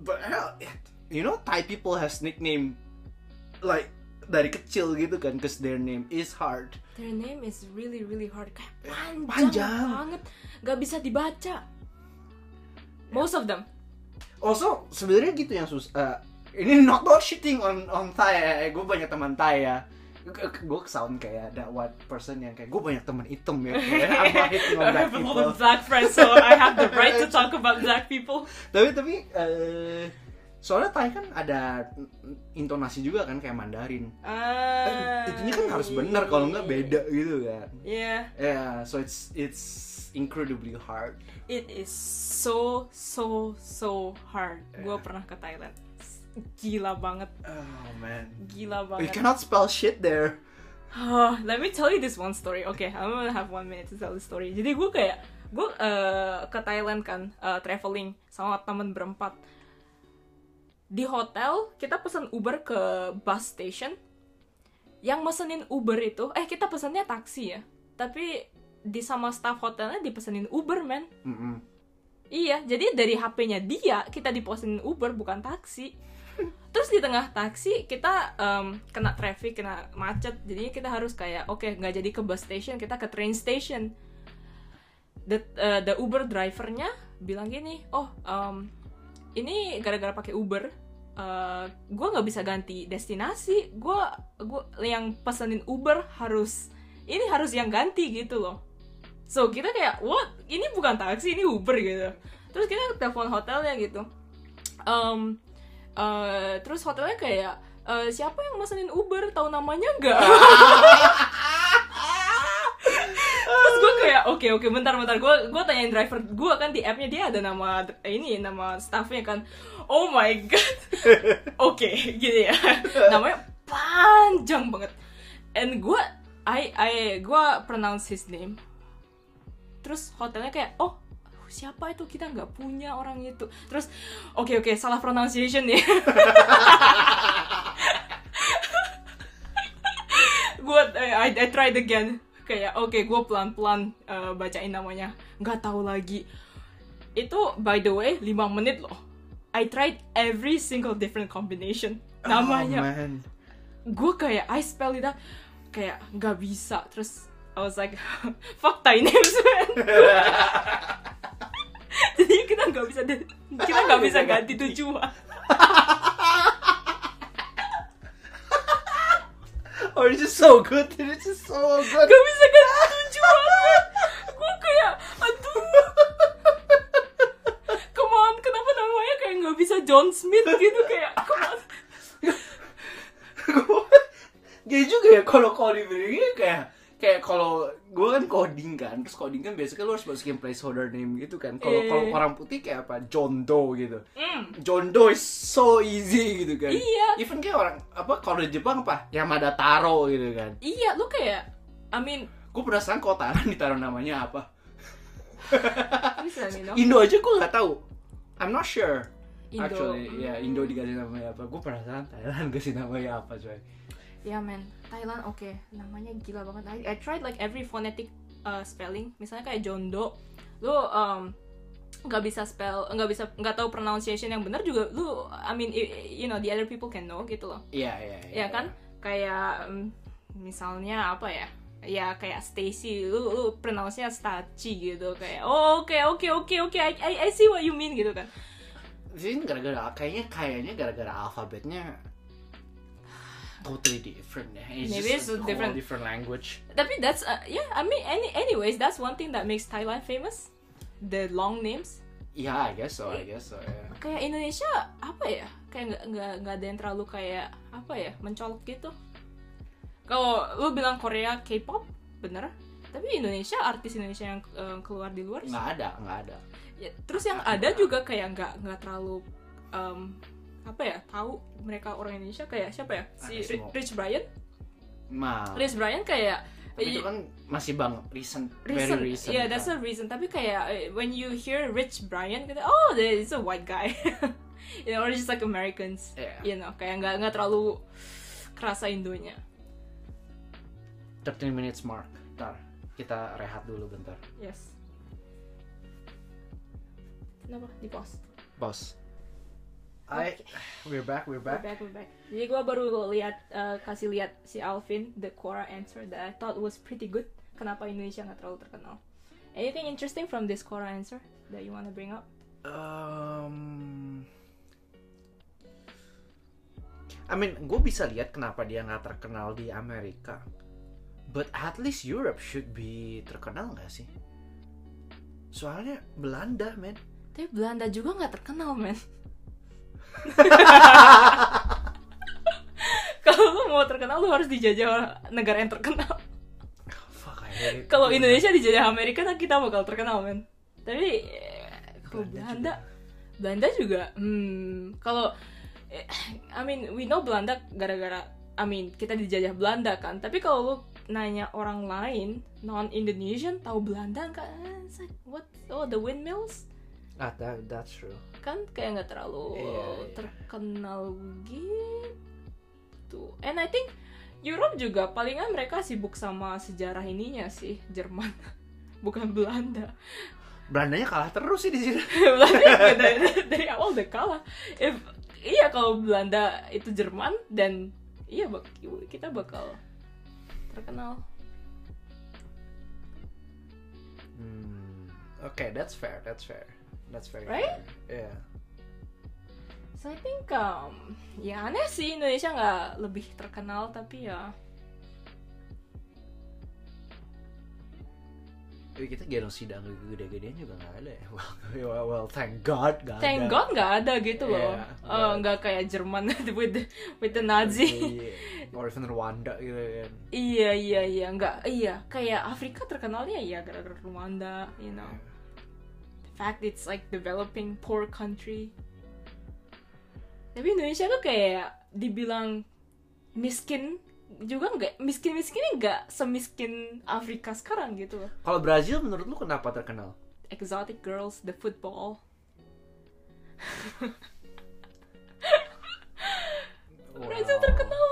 but hell, you know Thai people has nickname like dari kecil gitu kan cause their name is hard Their name is really really hard. Kayak panjang, Panjang. banget. Gak bisa dibaca. Most of them. also sebenarnya gitu yang susah ini not not shitting on on Thai ya gue banyak teman Thai ya gue sound kayak that white person yang kayak gue banyak teman hitam ya I'm not hitting on black people black friends, so I have the right to talk about black people. tapi tapi eh, soalnya Thai kan ada intonasi juga kan kayak Mandarin Ah. itunya kan harus benar kalau nggak beda gitu kan Yeah, yeah so it's it's incredibly hard it is so so so hard. Gue pernah ke Thailand. Gila banget, oh man gila you banget. cannot spell shit there Oh, let me tell you this one story. Okay, I'm gonna have one minute to tell the story. Jadi gue kayak gue eh, ke Thailand kan eh, traveling sama temen berempat. Di hotel kita pesan Uber ke bus station. Yang mesenin Uber itu, eh kita pesannya taksi ya. Tapi di sama staff hotelnya dipesenin Uber man. Mm-mm. Iya, jadi dari HP-nya dia kita dipesenin Uber bukan taksi. Terus di tengah taksi kita em, kena traffic, kena macet. Jadi kita harus kayak oke nggak jadi ke bus station, kita ke train station. The eh, the Uber drivernya bilang gini, oh em, ini gara-gara pakai Uber, gue nggak bisa ganti destinasi. Gue gua yang pesenin Uber harus ini harus yang ganti gitu loh. So kita kayak what? Ini bukan taksi, ini Uber gitu. Terus kita telepon hotelnya gitu. Em, eh, terus hotelnya kayak "Eh, siapa yang mesenin Uber? Tahu namanya nggak? terus gue kayak oke oke bentar bentar. Gue gue tanyain driver gue kan di appnya dia ada nama ini nama staffnya kan. Oh my god. Oke gitu ya. Namanya panjang banget. And gue I I gue pronounce his name. Terus hotelnya kayak oh siapa itu? Kita nggak punya orang itu. Terus oke oke salah pronunciation nih. Gue I, I tried again. Kayak oke gue pelan pelan bacain namanya. Nggak tahu lagi. Itu by the way 5 menit loh. I tried every single different combination. Namanya. Oh, gue kayak I spell it out. Kayak nggak bisa. Terus I was like fuck Thai names man jadi kita nggak bisa kita nggak bisa ganti tujuan. Oh it's just so good it's just so good. Nggak bisa ganti tujuan. Gue kayak aduh. Come on kenapa namanya kayak nggak bisa John Smith gitu? Kayak come on. Gaya juga ya kalau coding begini kayak kayak kalau gue kan coding kan terus coding kan biasanya lo harus masukin placeholder name gitu kan. Kalau Eh. kalau orang putih kayak apa? John Doe gitu. Mm. John Doe is so easy gitu kan. Iya. even kayak orang apa kalau di Jepang apa? Yamada Taro gitu kan. Iya lu kayak I mean gue penasaran kalau Thailand ditaruh namanya apa. Indo aja gue nggak tahu. I'm not sure. Indo. actually ya Indo dikasih namanya apa. Gue penasaran Thailand kasih namanya apa coy Ya men, Thailand oke, namanya gila banget. I, I tried like every phonetic uh, spelling. Misalnya kayak Jondo, lu um, nggak bisa spell, nggak bisa nggak tahu pronunciation yang benar juga. Lu, I mean, you know, the other people can know gitu loh. iya iya Ya kan? Kayak um, misalnya apa ya? Ya kayak Stacy, lu lu pronounce-nya Staci gitu kayak. Oh, oke oke oke oke, I, I I see what you mean gitu kan. Ini gara-gara kayaknya kayaknya gara-gara alfabetnya totally different. Yeah. It's Maybe just it's a whole different- different language. Tapi that's uh, yeah. I mean, any anyways, that's one thing that makes Thailand famous. The long names. Yeah, I guess so. I guess so. Yeah. Kayak Indonesia apa ya? Kayak nggak nggak nggak ada yang terlalu kayak apa ya mencolok gitu. Kalau lu bilang Korea K-pop, bener. Tapi Indonesia artis Indonesia yang eh, keluar di luar Nggak ada, nggak ada. ya, terus yang ada juga kayak nggak nggak terlalu em, apa ya tahu mereka orang Indonesia kayak siapa ya si. Rich Brian Ma. Rich Brian kayak Tapi itu kan masih bang recent, reason, very recent. yeah that's kan. a reason tapi kayak eh, when you hear Rich Brian kita oh it's a white guy you know or just like Americans Yeah. you know kayak nggak nggak terlalu kerasa Indonya 13 minutes mark. Ntar kita rehat dulu bentar. yes kenapa di pause Bos. I, we're back, we're We're back. back, we're back. Jadi gue baru lihat eh, kasih lihat si Alvin the Quora answer that I thought was pretty good. Kenapa Indonesia nggak terlalu terkenal? Anything interesting from this Quora answer that you wanna bring up? Um, I mean, gue bisa lihat kenapa dia nggak terkenal di Amerika. But at least Europe should be terkenal nggak sih? Soalnya Belanda, men. Tapi Belanda juga nggak terkenal, men. Kalau lu mau terkenal, lu harus dijajah negara yang terkenal. Kalau Indonesia dijajah Amerika, kan kita bakal terkenal, men. Tapi eh, kalau Belanda Belanda, juga, hmm, kalau eh, I mean we know Belanda gara-gara, I mean kita dijajah Belanda kan. Tapi kalau lu nanya orang lain non Indonesian tahu Belanda kan? Like, what? Oh the windmills Ah, that, that's true. kan kayak nggak terlalu Iya, iya. terkenal gitu. And I think Europe juga palingan mereka sibuk sama sejarah ininya sih Jerman, bukan Belanda. Belandanya kalah terus sih di sini. Belanda dari, dari awal udah kalah. If, iya kalau Belanda itu Jerman dan iya bak- kita bakal terkenal. Hmm. Okay, that's fair. That's fair. That's very Right? fair. Yeah. So I think um, ya aneh sih Indonesia nggak lebih terkenal tapi ya Tapi kita genosida gede-gedean juga nggak ada ya. Well, well, thank God nggak thank ada. God nggak ada gitu loh. Eh, nggak. nggak kayak Jerman with the, with the Nazi. Iya. Or even Rwanda gitu kan. iya iya iya nggak iya kayak Afrika terkenalnya ya gara-gara Rwanda, you know. The fact it's like developing poor country. Tapi Indonesia tuh kayak dibilang miskin juga nggak miskin miskinnya nggak semiskin Afrika sekarang gitu loh. Kalau Brazil menurut lu kenapa terkenal? Exotic girls, the football. Brazil terkenal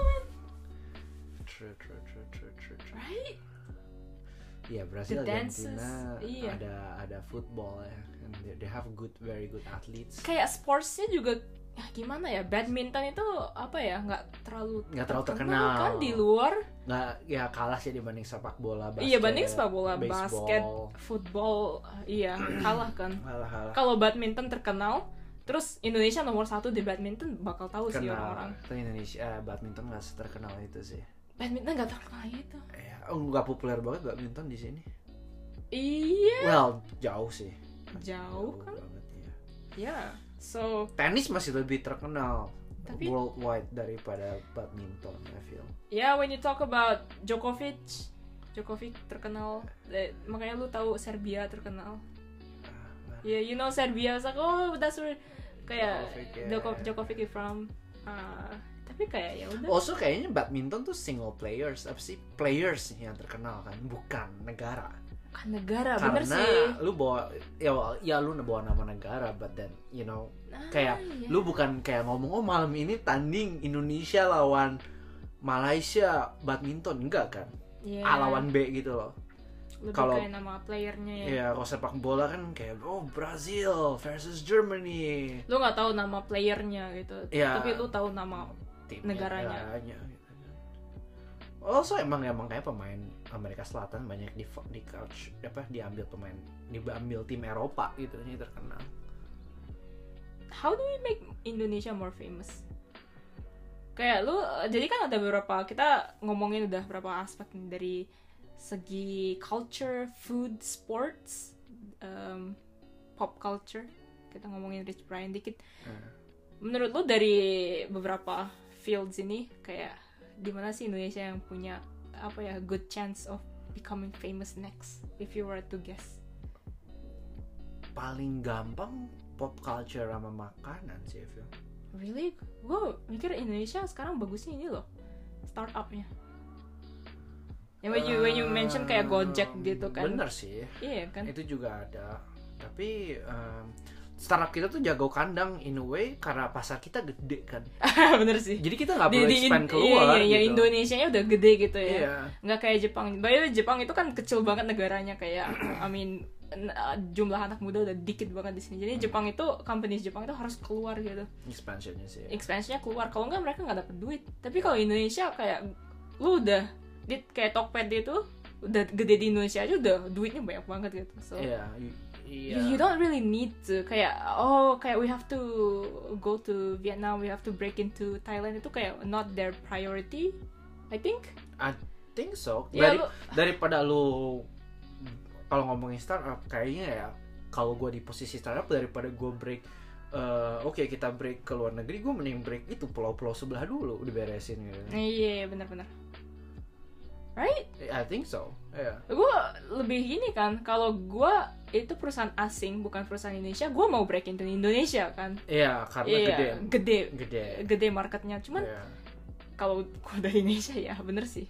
Iya, Brazil, The dances, Argentina iya. ada ada football ya. And they, they have good, very good athletes. kayak sportsnya juga ya gimana ya badminton itu apa ya nggak terlalu Nggak terlalu terkenal. kan di luar Nggak, ya kalah sih dibanding sepak bola, basket. iya banding sepak bola baseball. basket football iya kalah kan Kalah, kalah. kalau badminton terkenal terus Indonesia nomor satu di badminton bakal tahu sih Kenal. orang-orang Tapi Indonesia eh, badminton nggak terkenal itu sih. Badminton nggak terkenal itu Ya, nggak populer banget badminton di sini. iya Well, jauh sih. jauh kan banget ya. ya so Tenis masih lebih terkenal Tapi- worldwide daripada badminton, I feel. ya when you talk about Djokovic Djokovic terkenal eh, makanya lu tahu Serbia terkenal Ah, Yeah, you know Serbia. It's like, oh, that's where kayak Djokovic, yeah. Djoko- Djokovic from. Ah, tapi kayak ya udah. Also kayaknya badminton tuh single players, apa sih players yang terkenal kan, bukan negara. Bukan negara, bener Karena sih. lu bawa ya ya lu bawa nama negara, but then you know Ah, kayak iya. lu bukan kayak ngomong oh malam ini tanding Indonesia lawan Malaysia badminton enggak kan? Iya. A lawan B gitu loh. Kalau- kayak nama playernya ya. Ya kalau sepak bola kan kayak oh Brazil versus Germany. Lu nggak tahu nama playernya gitu. Iya. Tapi lu tahu nama. Tim Negaranya. gitu kan. Also emang emang kayak pemain Amerika Selatan banyak di di coach apa diambil pemain diambil tim Eropa gitu ini terkenal. How do we make Indonesia more famous? kayak lu jadi kan ada beberapa kita ngomongin udah beberapa aspek nih dari segi culture, food, sports, um, pop culture. Kita ngomongin Rich Brian dikit. Hmm. Menurut lu dari beberapa fields ini kayak di mana sih Indonesia yang punya apa ya good chance of becoming famous next if you were to guess? paling gampang pop culture sama makanan sih Phil. Really? Gue mikir Indonesia sekarang bagusnya ini loh startupnya. Ya when you when you mention kayak Gojek gitu kan. bener sih Iya kan. itu juga ada tapi em, startup kita tuh jago kandang in a way karena pasar kita gede kan Bener sih. jadi kita nggak perlu expand iya, keluar iya, iya, gitu. Indonesia nya udah gede gitu ya. iya Nggak kayak Jepang. By Jepang itu kan kecil banget negaranya kayak I mean uh, jumlah anak muda udah dikit banget di sini. Jadi Jepang itu companies Jepang itu harus keluar gitu. expansionnya sih Expansionnya keluar. Kalau nggak mereka nggak dapet duit. Tapi kalau Indonesia kayak lu udah di kayak Tokped itu udah gede di Indonesia aja udah duitnya banyak banget gitu. So iya i- iya you, you don't really need to kayak oh kayak we have to go to Vietnam, we have to break into Thailand itu kayak not their priority. I think. I think so Ya, Dari, lu- daripada lu kalau ngomongin startup kayaknya ya kalau gue di posisi startup daripada gue break eh, oke kita break ke luar negeri gue mending break itu pulau-pulau sebelah dulu diberesin gitu Iya, benar-benar. Right? I think so Iya. Gue lebih gini kan, kalau gue itu perusahaan asing, bukan perusahaan Indonesia, gue mau break into Indonesia kan. Iya, karena Iya, gede gede, gede gede marketnya. Cuman Iya. kalau gue dari Indonesia ya bener sih.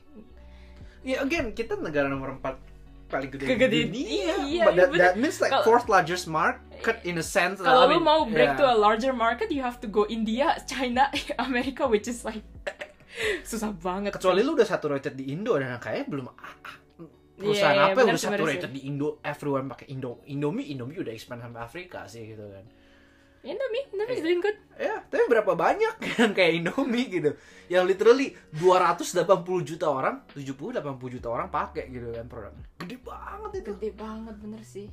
Ya again kita negara nomor 4 paling gede Kegede- di dunia. iya, iya, But that, bener. that means like Kalau- fourth largest market in a sense. Kalau I lu mean, mau break yeah. to a larger market, you have to go India, China, Amerika, which is like susah banget. kecuali lu udah saturated di Indo dan kayaknya belum ah, ah, perusahaan Iya, iya, apa yang bener udah sih, saturated di Indo everyone pakai Indo Indomie Indomie udah expand sampai Afrika sih gitu kan. Indomie, Indomie is Iya. doing good. Ya, tapi berapa banyak yang kayak Indomie gitu. Yang literally 280 juta orang, 70 80 juta orang pakai gitu kan produknya. Gede banget itu. Gede banget bener sih.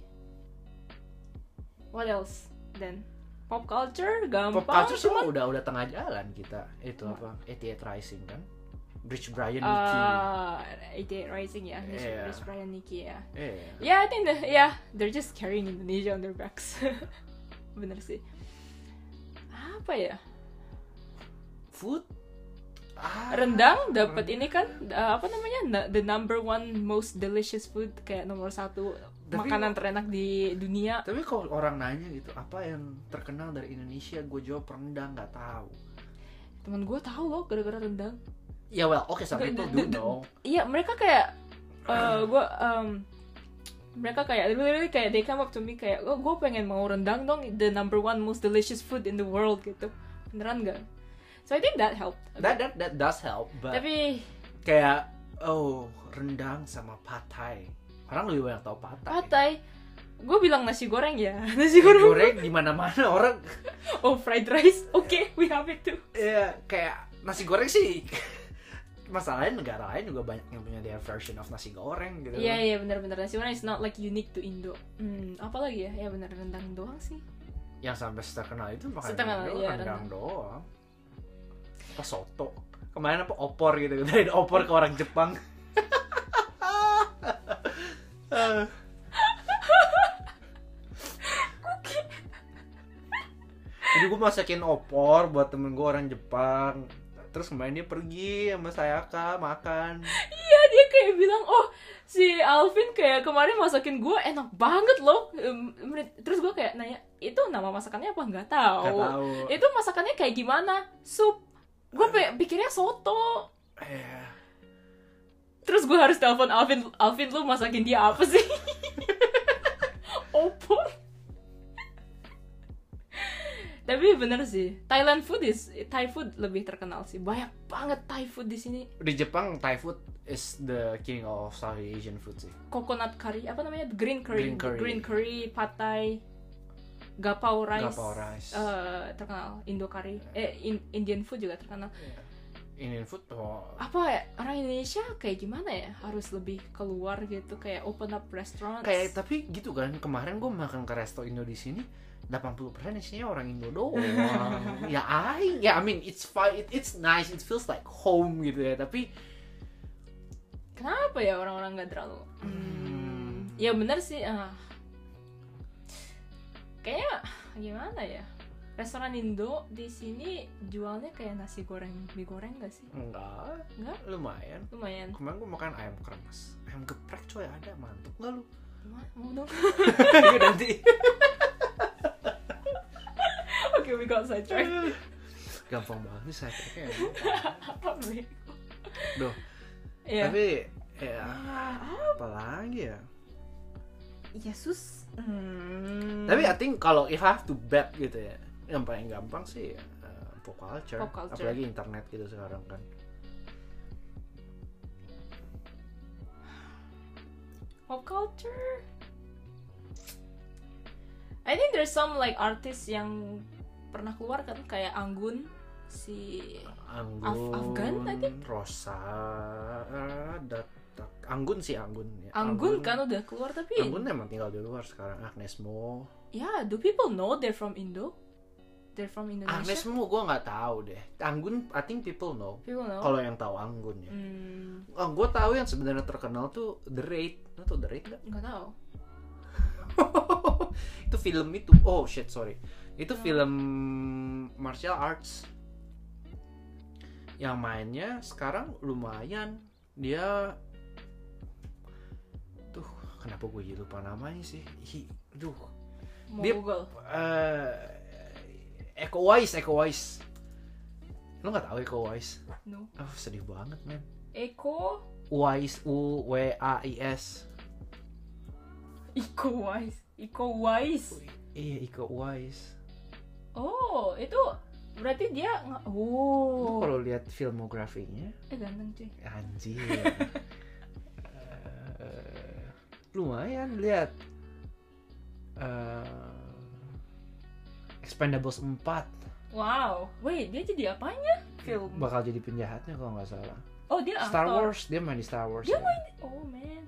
What else then? Pop culture gampang. Pop culture mah udah udah tengah jalan kita. Itu apa? 88 Rising kan. Rich Brian Nicky. Uh, 88 Rising ya, Rich, Iya. Rich Brian Nicky ya. Iya. Yeah, I think the, yeah, they're just carrying Indonesia on their backs. Bener sih. Apa ya? Food Ah, Rendang dapat ini kan uh, apa namanya? Na- the number one most delicious food kayak nomor satu Tapi- makanan terenak di dunia. Tapi kalau orang nanya gitu, apa yang terkenal dari Indonesia? Gue jawab rendang, nggak tahu. Temen gue tahu loh gara-gara rendang. Ya well, oke some Gak- people d- do know. Iya, mereka kayak uh, gue um, mereka kayak literally kayak they come up to me kayak oh gue pengen mau rendang dong the number one most delicious food in the world gitu beneran gak? So I think that helped. That that that does help, but Tapi kayak oh rendang sama patay. Orang lebih banyak tahu patay. patai, gue bilang nasi goreng ya nasi goreng. goreng di mana-mana orang Oh fried rice, oke we have it too. ya kayak nasi goreng sih masalahnya negara lain juga banyak yang punya their version of nasi goreng gitu. Iya iya benar-benar nasi goreng is not like unique to Indo. Hmm, apa lagi ya? Ya bener rendang doang sih. Yang sampai terkenal itu makan Terkenal, iya, rendang rendang. doang. Apa soto. Kemarin apa opor gitu dari opor ke orang Jepang. Eh. Jadi gue masakin opor buat temen gue orang Jepang Terus kemarin dia pergi sama saya kak makan Iya dia kayak bilang oh si Alvin kayak kemarin masakin gue enak banget loh. Terus gue kayak nanya itu nama masakannya apa nggak tahu. Gak tahu Itu masakannya kayak gimana? Sup. Gue pikirnya soto. Eh, Terus gue harus telepon Alvin. Alvin lu masakin dia apa sih? Opor. Tapi bener sih, Thailand food is Thai food lebih terkenal sih. Banyak banget Thai food di sini. Di Jepang Thai food is the king of South Asian food sih coconut curry apa namanya green curry Green curry. green curry pad thai gapau rice, Gapau rice. eh, terkenal Indo curry eh In- Indian food juga terkenal Indian food oh, apa ya orang Indonesia kayak gimana ya harus lebih keluar gitu kayak open up restaurant kayak tapi gitu kan kemarin gue makan ke resto Indo di sini 80% isinya orang Indo doang. Ya I ya I mean it's fine it, it's nice it feels like home gitu ya tapi kenapa ya orang-orang nggak terlalu? Hmm, ya bener sih ah. kayaknya gimana ya restoran Indo di sini jualnya kayak nasi goreng mie goreng gak sih? Enggak. Enggak? lumayan. Lumayan. Kemarin gue makan ayam kremes. Ayam geprek coy ada. Mantep nggak lu? Ma- mau dong. Iya, nanti oke we got sidetracked. Gampang banget saya kayaknya apa Bego? Duh, ya tapi ya Ah, apa? lagi ya? Yesus. Hmm. tapi I think kalau if I have to bet gitu ya yang paling gampang sih uh, pop culture. Pop culture. apalagi internet gitu sekarang kan pop culture I think there's some like artis yang pernah keluar kan kayak Anggun si Anggun Af- Afgan, I think? Rosa eh, Datak Anggun sih Anggun ya. Anggun kan udah keluar tapi Anggun emang tinggal di luar sekarang Agnes Mo ya do people know they're from Indo they're from Indonesia? Gue nggak tahu deh. Anggun I think people know. People know? Kalau yang tahu Anggun ya. Hmm, oh, gue tahu yang sebenarnya terkenal tuh The Raid. Lu tau The Raid nggak? Nggak tahu. Itu film itu. Oh shit sorry. Itu film martial arts. Yang mainnya sekarang lumayan. Dia tuh kenapa gue jadi lupa namanya sih? Hi, duh. Mau Dia- Google. eh Eko Wise Eko Wise. Lo nggak tahu Eko Wise? No. Oh sedih banget men. Eko Wise U W A I S. Iko Wise. Iko Wise. Iya Iko Wise. Oh itu berarti dia Lu oh. Kalau lihat filmografinya? Eh ganteng cuy. Anjir. Eh, lumayan lihat. Eh, Expendables 4 wow wait dia jadi apanya film bakal jadi penjahatnya kalau nggak salah. oh dia Star aktor. Wars dia main di Star Wars. Dia ya. oh man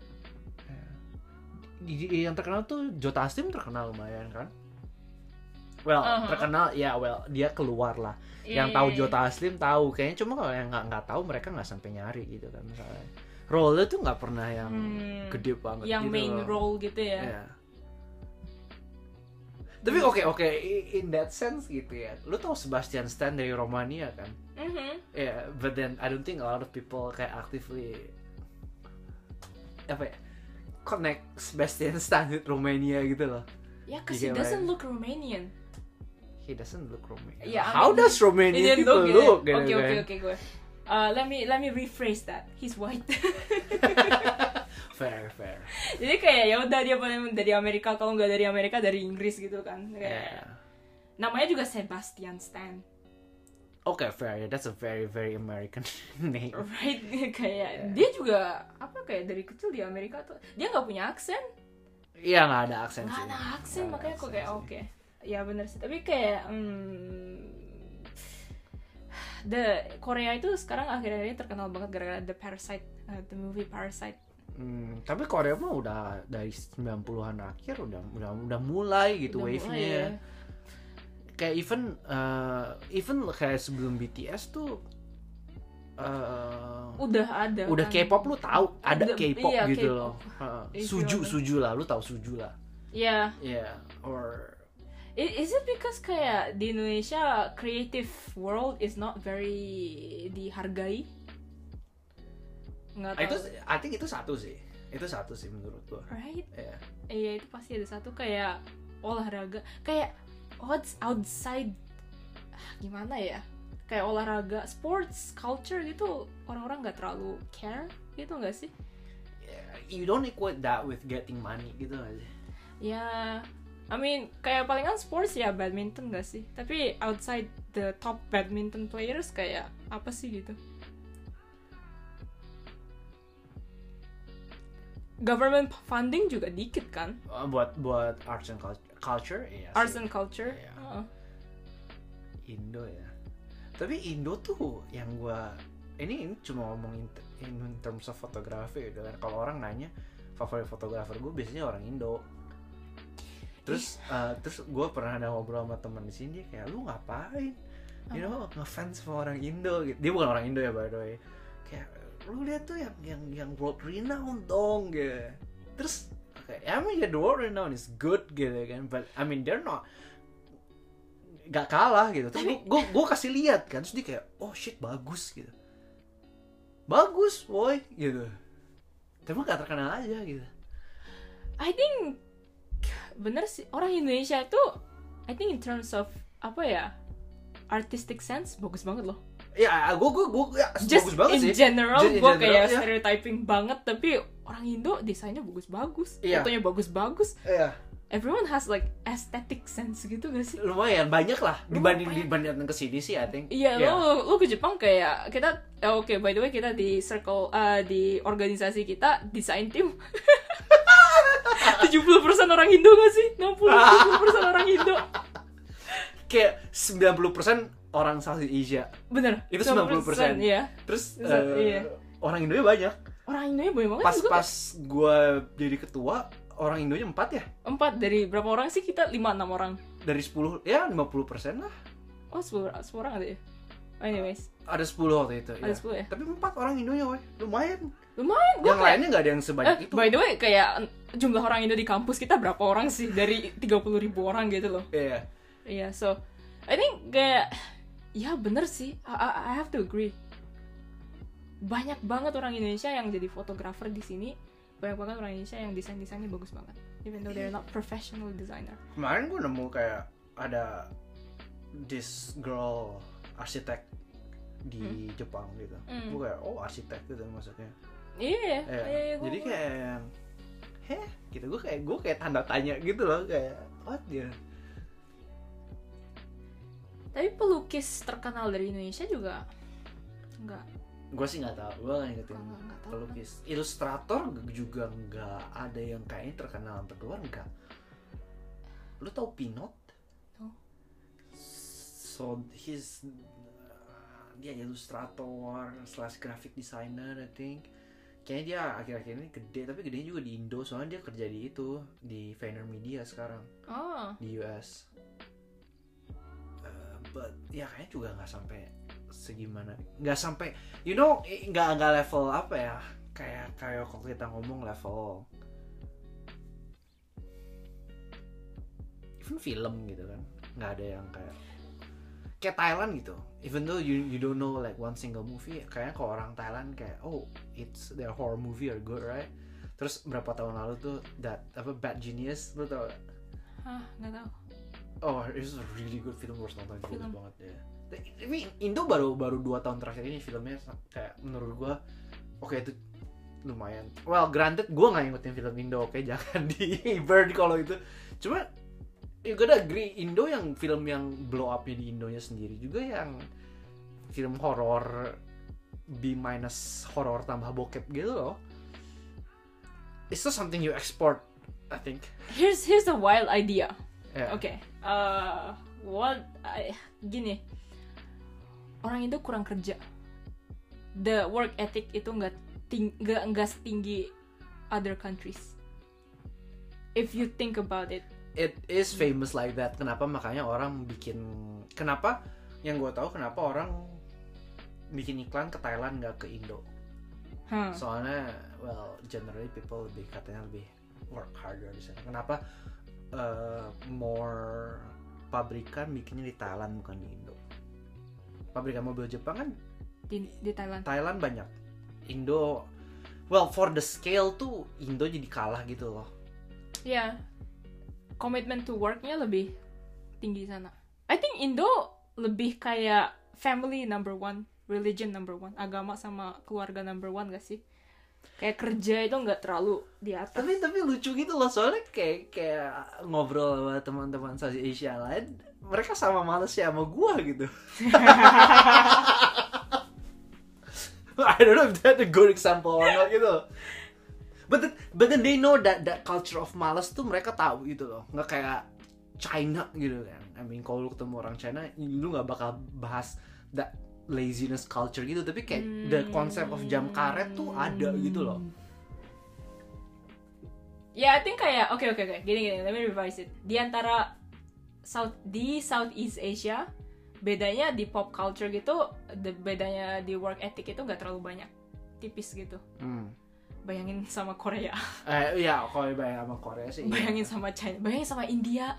Di- di- yang terkenal tuh Joe Taslim terkenal lumayan kan. Well, Uh-huh. terkenal ya well dia keluar lah. Iya, yang tahu iya, Joe iya. Taslim tahu kayaknya cuma kalau yang nggak nggak tahu mereka nggak sampai nyari gitu kan misalnya. Role tuh nggak pernah yang Hmm, gede banget yang gitu main loh. role gitu ya Iya. Tapi oke oke i- in that sense gitu ya. Lu tau Sebastian Stan dari Romania kan? Mhm. Ya, but then I don't think a lot of people kayak actively apa ya? Connect Sebastian Stan with Romania gitu loh. ya cause You he doesn't I- look Romanian He doesn't look Romanian. Yeah, I How mean, does Romanian people look, Oke oke oke gue. Uh, let me let me rephrase that. He's white. fair fair. Jadi kayak ya udah dia paling dari Amerika kalau nggak dari Amerika dari Inggris gitu kan. Kayak Yeah. namanya juga Sebastian Stan. Oke fair ya. That's a very very American name. Right? kayak Yeah. dia juga apa kayak dari kecil di Amerika tuh dia nggak punya aksen. Iya nggak ada aksen Nggak ada aksen ada makanya kok kayak oke. Ya bener sih. Tapi kayak hmm, the Korea itu sekarang akhir-akhir ini terkenal banget gara-gara the Parasite, uh, the movie Parasite. Hmm, tapi Korea mah udah dari 90-an akhir udah udah udah mulai gitu Udah wave-nya. mulai ya. Kayak even eh, even kayak sebelum BTS tuh eh, Udah ada. udah kan. K-pop lu tahu ada Udah- K-pop iya, gitu K-pop. loh. You suju suju lah, lu tahu suju lah. Iya. Yeah, or I- Is it because kayak di Indonesia creative world is not very dihargai? Nggak Ah, itu tahu. I think itu satu sih. Itu satu sih menurut gua. Right? Iya. Iya itu pasti ada satu kayak olahraga kayak odds outside ah, gimana ya? Kayak olahraga, sports, culture gitu orang-orang nggak terlalu care gitu nggak sih? Yeah, You don't equate that with getting money gitu aja. Ya, I mean kayak palingan sports ya badminton gak sih? Tapi outside the top badminton players kayak apa sih gitu? Government funding juga dikit kan? Uh, buat buat arts and cul- culture, iya Arts and culture. Iya. Heeh. Indo ya. Tapi Indo tuh yang gua ini, ini cuma ngomong in, in terms of fotografi gitu kan kalau orang nanya favorit fotografer gue biasanya orang Indo terus uh, terus gue pernah ada ngobrol sama teman di sini kayak lu ngapain you know ngefans sama orang Indo gitu dia bukan orang Indo ya by the way lu lihat tuh yang yang yang world renowned dong gitu terus kayak I mean yeah, the world renowned is good gitu kan. But I mean they're not gak kalah gitu. Terus gue gue kasih lihat kan. Terus dia kayak oh shit bagus gitu. Bagus boy gitu. Tapi gak terkenal aja gitu. I think bener sih orang Indonesia tuh I think in terms of apa ya artistic sense bagus banget loh. Ya gue gue gue ya, Just bagus banget in sih general Just gue kayak ya. stereotyping banget tapi orang Indo desainnya bagus-bagus, Iya. fotonya bagus-bagus. Iya. Everyone has like aesthetic sense gitu gak sih? lumayan banyak lah dibanding Lumayan. dibanding ke sini sih I think Iya, Ya. lo lo ke Jepang kayak kita eh, oke by the way kita di circle eh, di organisasi kita desain tim 70% orang Indo gak sih? 60 70% orang Indo. kayak 90% orang Southeast Asia Bener. Itu 90%. Iya. terus Iya. eh, Iya. orang Indonya banyak Orang Indonya banyak banget pas pas gue jadi ketua orang Indonya empat ya Empat dari berapa orang sih kita? Lima enam orang. dari 10 ya 50% lah Oh sepuluh, orang ada ya? Oh, anyways, ada 10 waktu itu ada ya. sepuluh ya. tapi empat orang Indonya weh lumayan Lumayan. Gue yang lainnya nggak ada yang sebanyak Eh, itu by the way, kayak jumlah orang Indo di kampus kita berapa orang sih dari 30 ribu orang gitu loh. Iya. Iya, so I think kayak ya bener sih. I, I- have to agree. Banyak banget orang Indonesia yang jadi fotografer di sini. Banyak banget orang Indonesia yang desain desainnya bagus banget. Even though they're not professional designer. kemarin gue nemu kayak ada this girl arsitek di Jepang gitu Hmm. gue kayak oh arsitek gitu maksudnya Iya, Iya. iya, iya, gua- jadi kayak heh gitu gue kayak gue kayak tanda tanya gitu loh kayak what ya Tapi pelukis terkenal dari Indonesia juga enggak. gue sih nggak tahu gue nggak ngikutin Nggak- nggak tahu. pelukis ilustrator juga nggak ada yang kayaknya terkenal sampai keluar enggak lu tau Pinot Tahu. so he's uh, dia ilustrator slash graphic designer I think kayaknya dia akhir-akhir ini gede tapi gedenya juga di Indo soalnya dia kerja di itu di Media sekarang Oh, di US. But ya kayaknya juga nggak sampai segimana, nggak sampai, you know, nggak nggak level apa ya, kayak kayak kalau kita ngomong level even film gitu kan, nggak ada yang kayak kayak Thailand gitu. Even though you you don't know like one single movie, kayaknya kalau orang Thailand kayak oh it's their horror movie are good right. Terus berapa tahun lalu tuh that apa Bad Genius lu tau gak? hah, nggak tahu. Oh, it's a really good film harus nonton bagus Film. banget ya. Tapi Indo baru baru dua tahun terakhir ini filmnya kayak menurut gua oke itu lumayan. Well, granted gua nggak ngikutin film Indo, oke jangan di bird kalau itu. Cuma you gotta agree Indo yang film yang blow up-nya di Indonya sendiri juga yang film horor B minus horor tambah bokep gitu loh. It's not something you export, I think. Here's here's a wild idea. Yeah. Oke, eh, what I- gini, orang Indo kurang kerja. The work ethic itu nggak ting nggak nggak setinggi other countries. If you think about it, it is famous like that. Kenapa makanya orang bikin kenapa yang gue tahu kenapa orang bikin iklan ke Thailand nggak ke Indo. huh? Soalnya well generally people lebih katanya lebih work harder di sana. Kenapa uh, more pabrikan bikinnya di Thailand bukan di Indo? Pabrikan mobil Jepang kan di di Thailand. Thailand banyak. Indo well for the scale tuh Indo jadi kalah gitu loh. Ya, commitment to worknya lebih tinggi sana. I think Indo lebih kayak family number one, religion number one, agama sama keluarga number one gak sih? Kayak kerja itu nggak terlalu di atas. tapi tapi lucu gitu loh soalnya kayak kayak ngobrol sama teman-teman Southeast Asia lain mereka sama males ya sama gua gitu. I don't know if that's a good example or not gitu. But then, but then they know that that culture of males tuh mereka tahu gitu loh. Nggak kayak China gitu kan. I mean kalau lu ketemu orang China lu nggak bakal bahas that laziness culture gitu tapi kayak the concept of jam karet tuh ada gitu loh Ya, I think kayak oke oke oke. Gini gini, let me revise it. Di antara South di Southeast Asia, bedanya di pop culture gitu, the bedanya di work ethic itu nggak terlalu banyak, tipis gitu. hmm. Bayangin sama Korea, eh iya kalau bayang sama Korea sih iya. bayangin sama China, bayangin sama India,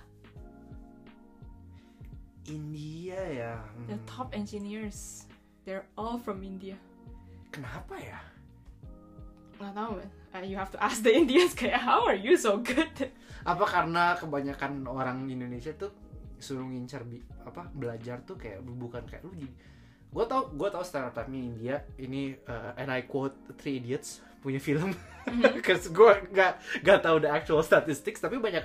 India ya hmm. the top engineers, they're all from India. kenapa ya Nggak tahu man. Uh, you have to ask the Indians kayak how are you so good? apa karena kebanyakan orang Indonesia tuh suruh ngincar bi apa belajar tuh kayak bukan kayak lu gue tau gue tau stereotipnya India ini uh, and I quote Three Idiots punya film Cause gue gak gak tahu the actual statistics tapi banyak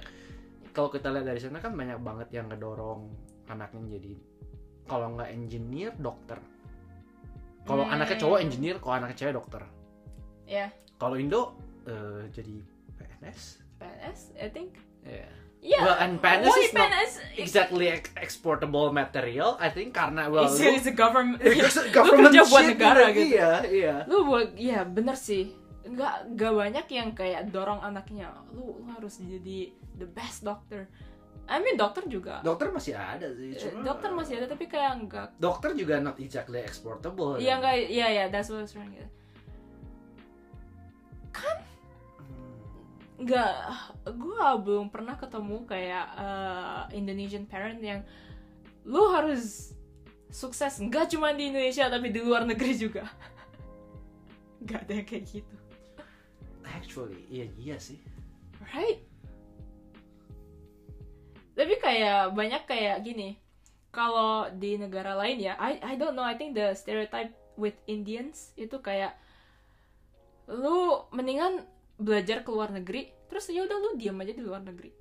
kalau kita lihat dari sana kan banyak banget yang ngedorong anaknya jadi kalau nggak engineer dokter kalau Hmm. anaknya cowok engineer kalau anaknya cewek dokter Ya, kalau Indo eh, jadi PNS PNS, I think. ya Yeah. Well, and PNS Why is not PNS? exactly ex- exportable material I think karena well It's, lu- it's a government. It's lu government kerja buat shit negara gitu. iya iya Lu buat, ya bener sih. Nggak, nggak banyak yang kayak dorong anaknya. Lu, lu harus jadi the best doctor. I mean dokter juga. dokter masih ada sih Eh, cuma dokter masih ada tapi kayak nggak. dokter juga not exactly exportable Iya kan? nggak, iya ya, that's what I was trying to get. Hmm. Nggak, gua belum pernah ketemu kayak eh, Indonesian parent yang lu harus sukses nggak cuma di Indonesia tapi di luar negeri juga. Nggak ada yang kayak gitu. actually iya iya sih Right? Tapi kayak banyak kayak gini. Kalau di negara lain ya, I I don't know. I think the stereotype with Indians itu kayak lu mendingan belajar ke luar negeri, terus ya udah lu diam aja di luar negeri.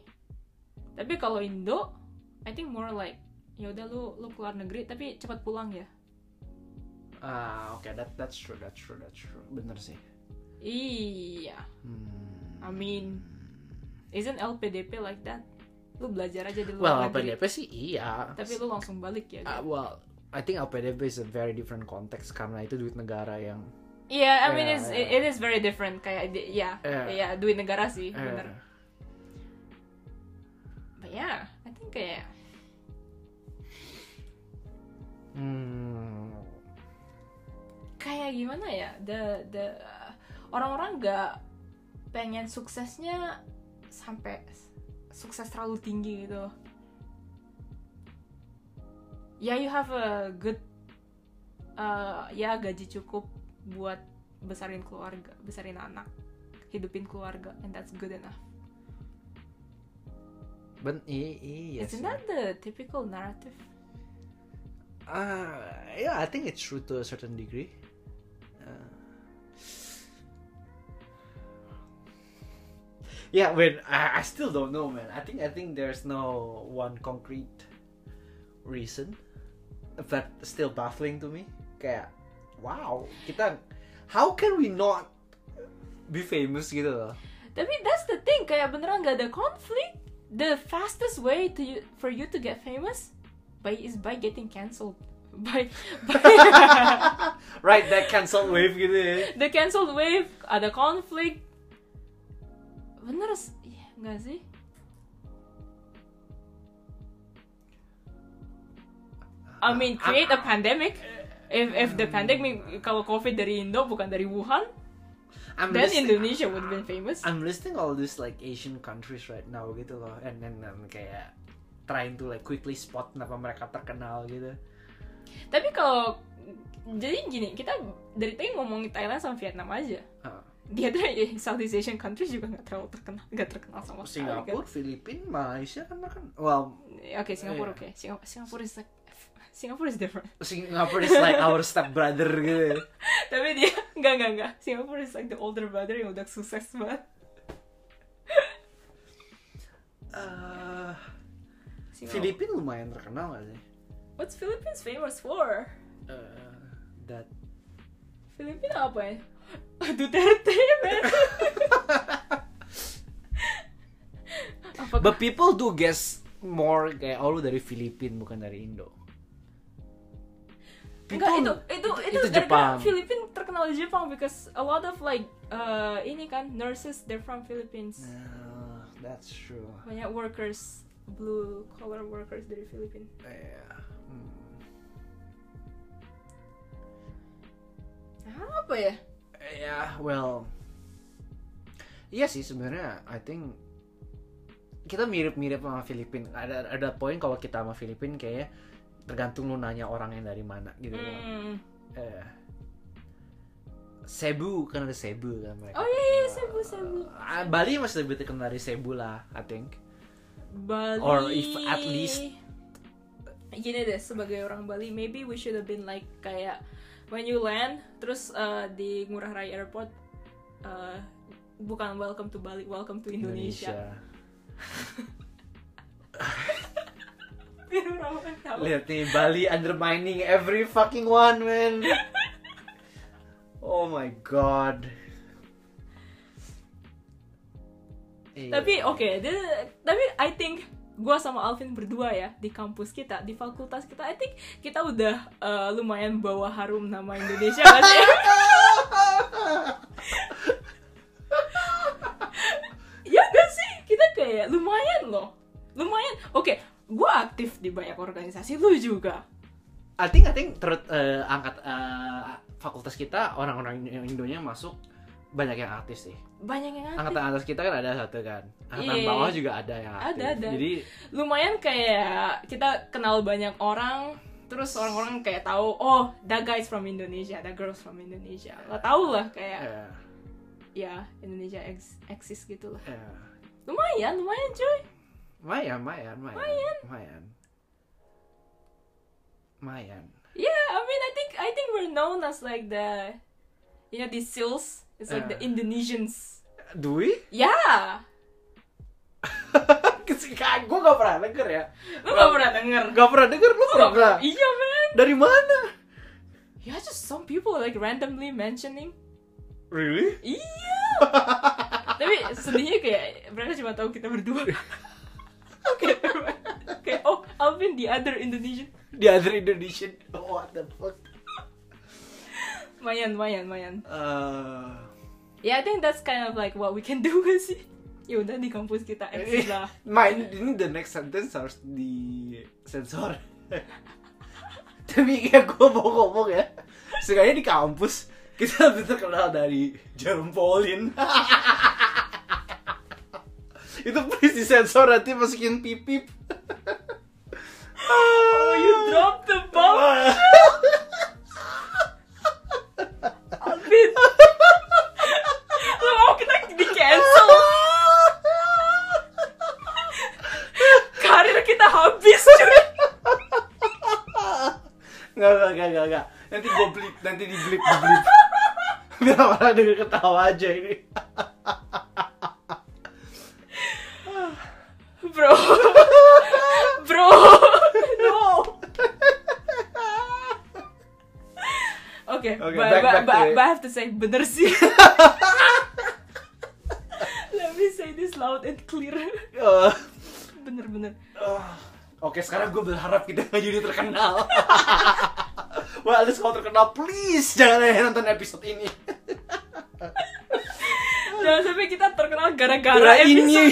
Tapi kalau Indo, I think more like ya udah lu lu keluar negeri tapi cepat pulang ya. ah oke that that's true that's true that's true bener sih Iya. Hmm. I mean, isn't LPDP like that? Lu belajar aja di well luar negeri. LPDP sih iya Tapi lu langsung balik ya. Gitu. well I think LPDP is a very different context karena itu duit negara yang Iya, I mean Yeah, it's yeah. it is very different kayak ya, Yeah. ya duit negara sih, eh, bener. But yeah, I think kayak hmm, kayak gimana ya, the the orang-orang nggak pengen suksesnya sampai sukses terlalu tinggi gitu. Ya you have a good uh, ya gaji cukup buat besarin keluarga, besarin anak, hidupin keluarga, and that's good enough. ben i- iya Isn't that the typical narrative? Uh, yeah, I think it's true to a certain degree. Uh, yeah, when I, I still don't know, man. I think I think there's no one concrete reason, but still baffling to me. Kayak, wow, kita, how can we not be famous gitu loh? Tapi that's the thing, kayak beneran gak ada konflik. The fastest way to you, for you to get famous by is by getting cancelled. By, by right, that cancel wave gitu ya. the cancelled wave, ada konflik. Bener iya, nggak sih? I mean, create a pandemic. If if the pandemic kalau COVID dari Indo bukan dari Wuhan, I'm then Indonesia would have been famous. I'm listing all these like Asian countries right now gitu loh, and then um, kayak trying to like quickly spot kenapa mereka terkenal gitu. Tapi kalau jadi gini, kita dari tadi ngomongin Thailand sama Vietnam aja. Uh, Di other Southeast Asian countries juga nggak terlalu terkenal, nggak terkenal sama sekali kan. Singapura, Filipina, Malaysia kan kan well Oke, Singapura Iya. oke. Singapura, Singapura is like Singapura is different. Singapore is like our step brother gitu. Tapi dia nggak nggak nggak. Singapura is like the older brother yang udah sukses banget. Uh, Singapura. Filipina lumayan terkenal gak sih? What's Philippines famous for? Uh, that Filipina apa ya? Duterte, man. apa? But people do guess more kayak oh lu dari Filipina bukan dari Indo. Enggak, itu itu itu, itu Jepang. Filipina terkenal di Jepang because a lot of like uh, ini kan nurses they're from Philippines. Ah, that's true. Banyak workers blue collar workers dari Filipina. Iya. Hmm. Apa ya? Ya, well, iya sih sebenarnya. I think kita mirip-mirip sama Filipina. Ada ada poin kalau kita sama Filipina kayaknya tergantung lu nanya orang yang dari mana gitu. Hmm. Eh, Cebu kan ada Cebu kan mereka. Oh iya iya Cebu Cebu. Ah, Bali masih lebih terkenal dari Cebu lah, I think. Bali. Or if at least- gini deh sebagai orang Bali maybe we should have been like kayak when you land terus uh, di Ngurah Rai Airport uh, bukan welcome to Bali welcome to Indonesia, tahu Lihat nih Bali undermining every fucking one, man. Oh my god. Tapi oke dia- tapi I think gua sama Alvin berdua ya di kampus kita di fakultas kita. I think kita udah uh, lumayan bawa harum nama Indonesia gak sih ya gak sih? Kita kayak lumayan loh. Lumayan. Oke gua aktif di banyak organisasi. Lu juga? I think I think eh, angkat eh, fakultas kita orang-orang Indonya masuk banyak yang aktif sih. banyak yang aktif Angkatan atas kita kan ada satu kan. Angkatan Iya. bawah juga ada yang aktif. Ada, ada. Jadi lumayan kayak kita kenal banyak orang terus orang-orang kayak tahu oh that guys from Indonesia that girls from Indonesia lah tahu lah kayak eh, ya Indonesia ex eksis gitu lah eh, lumayan lumayan cuy Mayan, mayan, mayan. Mayan. Mayan. Mayan. yeah I mean I think I think we're known as like the you know the seals it's like the Yeah. Indonesians Dwi? yeah gue gak pernah denger ya. lu gak pernah denger Gak pernah denger lu pernah? iya man Dari mana? yeah just some people like randomly mentioning Really? Iya. Tapi sedihnya kayak mereka cuma tahu kita berdua. Oke. Kayak oh Alvin the other Indonesian. The other Indonesian. Oh, what the fuck? Mayan, mayan, mayan. Eh, Ya, I think that's kind of like what we can do gak sih? Ya udah di kampus kita eksis lah. Main ini the next sentence harus di sensor. Tapi kayak gue mau ngomong ya, sekali di kampus kita lebih terkenal dari Jerome Pauline. Itu please di sensor nanti masukin pipip. Oh, you dropped the bomb, Alvin. Lu mau kita di cancel? Karir kita habis, cuy. Nggak, nggak, nggak, nggak, nggak. Nanti gue blip, nanti di blip, di blip. Orang denger ketawa aja ini. Bro. Bro. No. Oke, but, back- but- back but- it. but I have to say bener sih. Let me say this loud and clear. Bener-bener. eh. Oke, sekarang gue berharap kita nggak jadi terkenal. Wah, Alice kalau terkenal, please jangan nonton episode ini. Jangan sampai kita terkenal gara-gara Gara ini.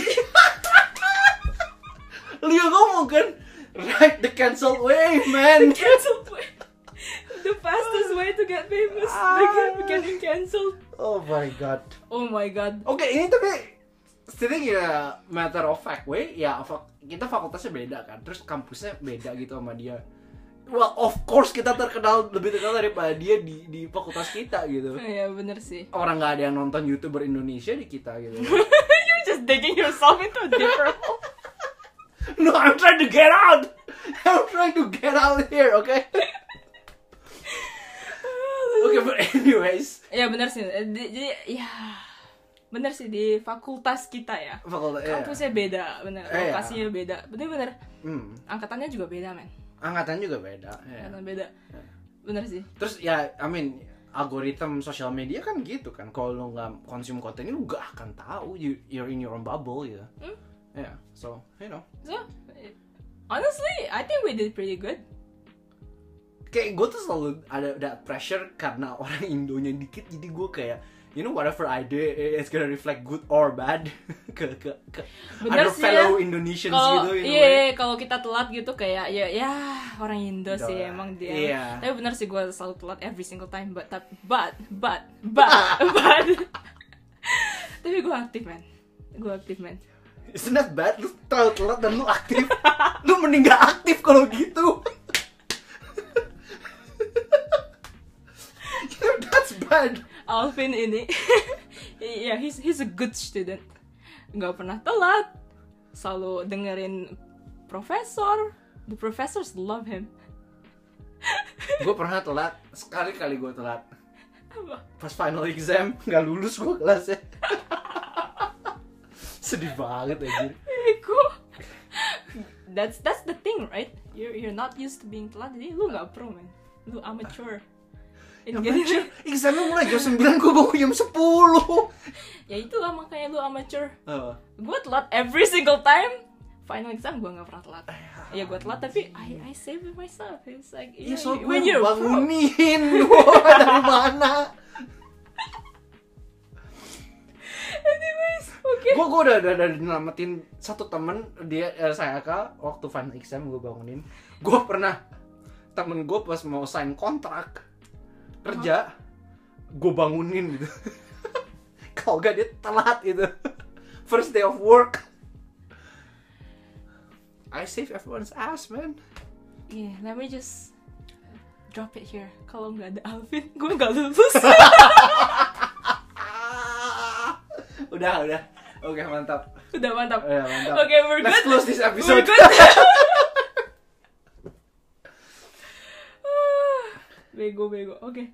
yang ngomong kan, right the cancel way, man. Cancelled way. The fastest way to get famous. Ah. Getting cancelled. Oh my god. Oh my god. Oke, ini tapi setidaknya ya matter of fact way, ya kita fakultasnya beda kan, terus kampusnya beda gitu sama dia. Well, of course kita terkenal lebih terkenal daripada dia di di fakultas kita gitu. Iya bener sih. Orang nggak ada yang nonton youtuber Indonesia di kita gitu. You're just digging yourself into a different hole. no, I'm trying to get out. I'm trying to get out here, okay? Oke, but anyways, Ya bener sih. Eh, di- Jadi ya bener sih di fakultas kita ya. fakultas ya. Kampusnya beda, bener. Iya. Lokasinya beda. Bener-bener. Hmm, Angkatannya juga beda, men. Angkatan juga beda. ya. Angkatan beda. Bener sih. Terus ya, I mean, algoritma sosial media kan gitu kan. Kalau lo nggak konsum konten ini, lo gak akan tahu. You, you're in your own bubble gitu. Hmm. Yeah, so you know. So, honestly, I think we did pretty good. kayak gue tuh selalu ada ada pressure karena orang Indonya dikit jadi gue kayak you know whatever I do it's gonna reflect good or bad. Ke ke ke. Bener other sih fellow ya. Indonesians kalau gitu in a iya, iya, kalau kita telat gitu kayak ya ya orang Indo Indo sih lah. emang dia. Iya. tapi bener sih gue selalu telat every single time but tap- but but but but. Tapi gue aktif man gue aktif man It's not bad, lu terlalu telat dan lu aktif. Lu mending gak aktif kalau gitu. That's bad Alvin ini. Ya he's he's a good student. Nggak pernah telat. Selalu dengerin profesor. The professors love him. Gue pernah telat, sekali-kali gue telat. Apa? Pas final exam, gak lulus gue kelasnya. Sedih banget Ego. that's that's the thing right? You're you're not used to being telat. Jadi lu nggak pro man. Lu amateur Ya anjir, examnya mulai jam 9, gue bangun jam 10 ya itulah makanya lu amateur. Oh. gue telat every single time. Final exam gue nggak pernah telat. Ya gue telat tapi I I save myself. It's like Ya yeah, so you- gue when you're bangunin. Wah, dari mana. Anyways oke gue gue udah, udah, udah nyelamatin satu temen dia eh, saya kak. Waktu final exam gue bangunin. Gue pernah temen gue pas mau sign kontrak kerja gue bangunin gitu. Kalau gak dia telat gitu. First day of work. I save everyone's ass man. Yeah let me just drop it here. Kalau nggak ada Alvin gue nggak lulus. Ah. udah udah. Oke mantap. Udah mantap. Udah, mantap. Oke, we're let's good. close this We're episode. good. Bego bego. Oke.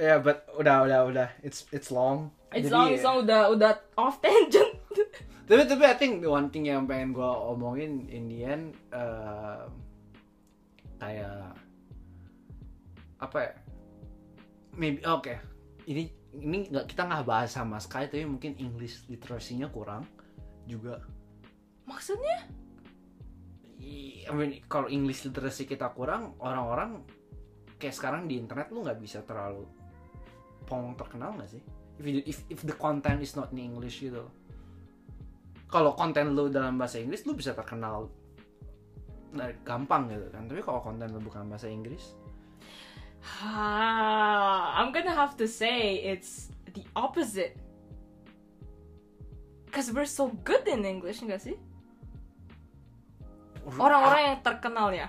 Yeah but udah udah udah. It's it's long. It's Jadi, long, it's long, udah udah off tangent. tapi tapi I think the one thing yang pengen gue omongin in the end eh, kayak apa ya? Maybe oke ini ini nggak kita nggak bahas sama sekali tapi mungkin English literasinya kurang juga. Maksudnya? I mean kalau English literasi kita kurang orang-orang kayak sekarang di internet lu nggak bisa terlalu pong terkenal nggak sih if, you- if if the content is not in English gitu kalau konten lu dalam bahasa Inggris lu bisa terkenal nah, gampang gitu kan tapi kalau konten lu bukan bahasa Inggris Ah, I'm gonna have to say it's the opposite. Cause we're so good in English, enggak sih? Orang-orang yang terkenal ya.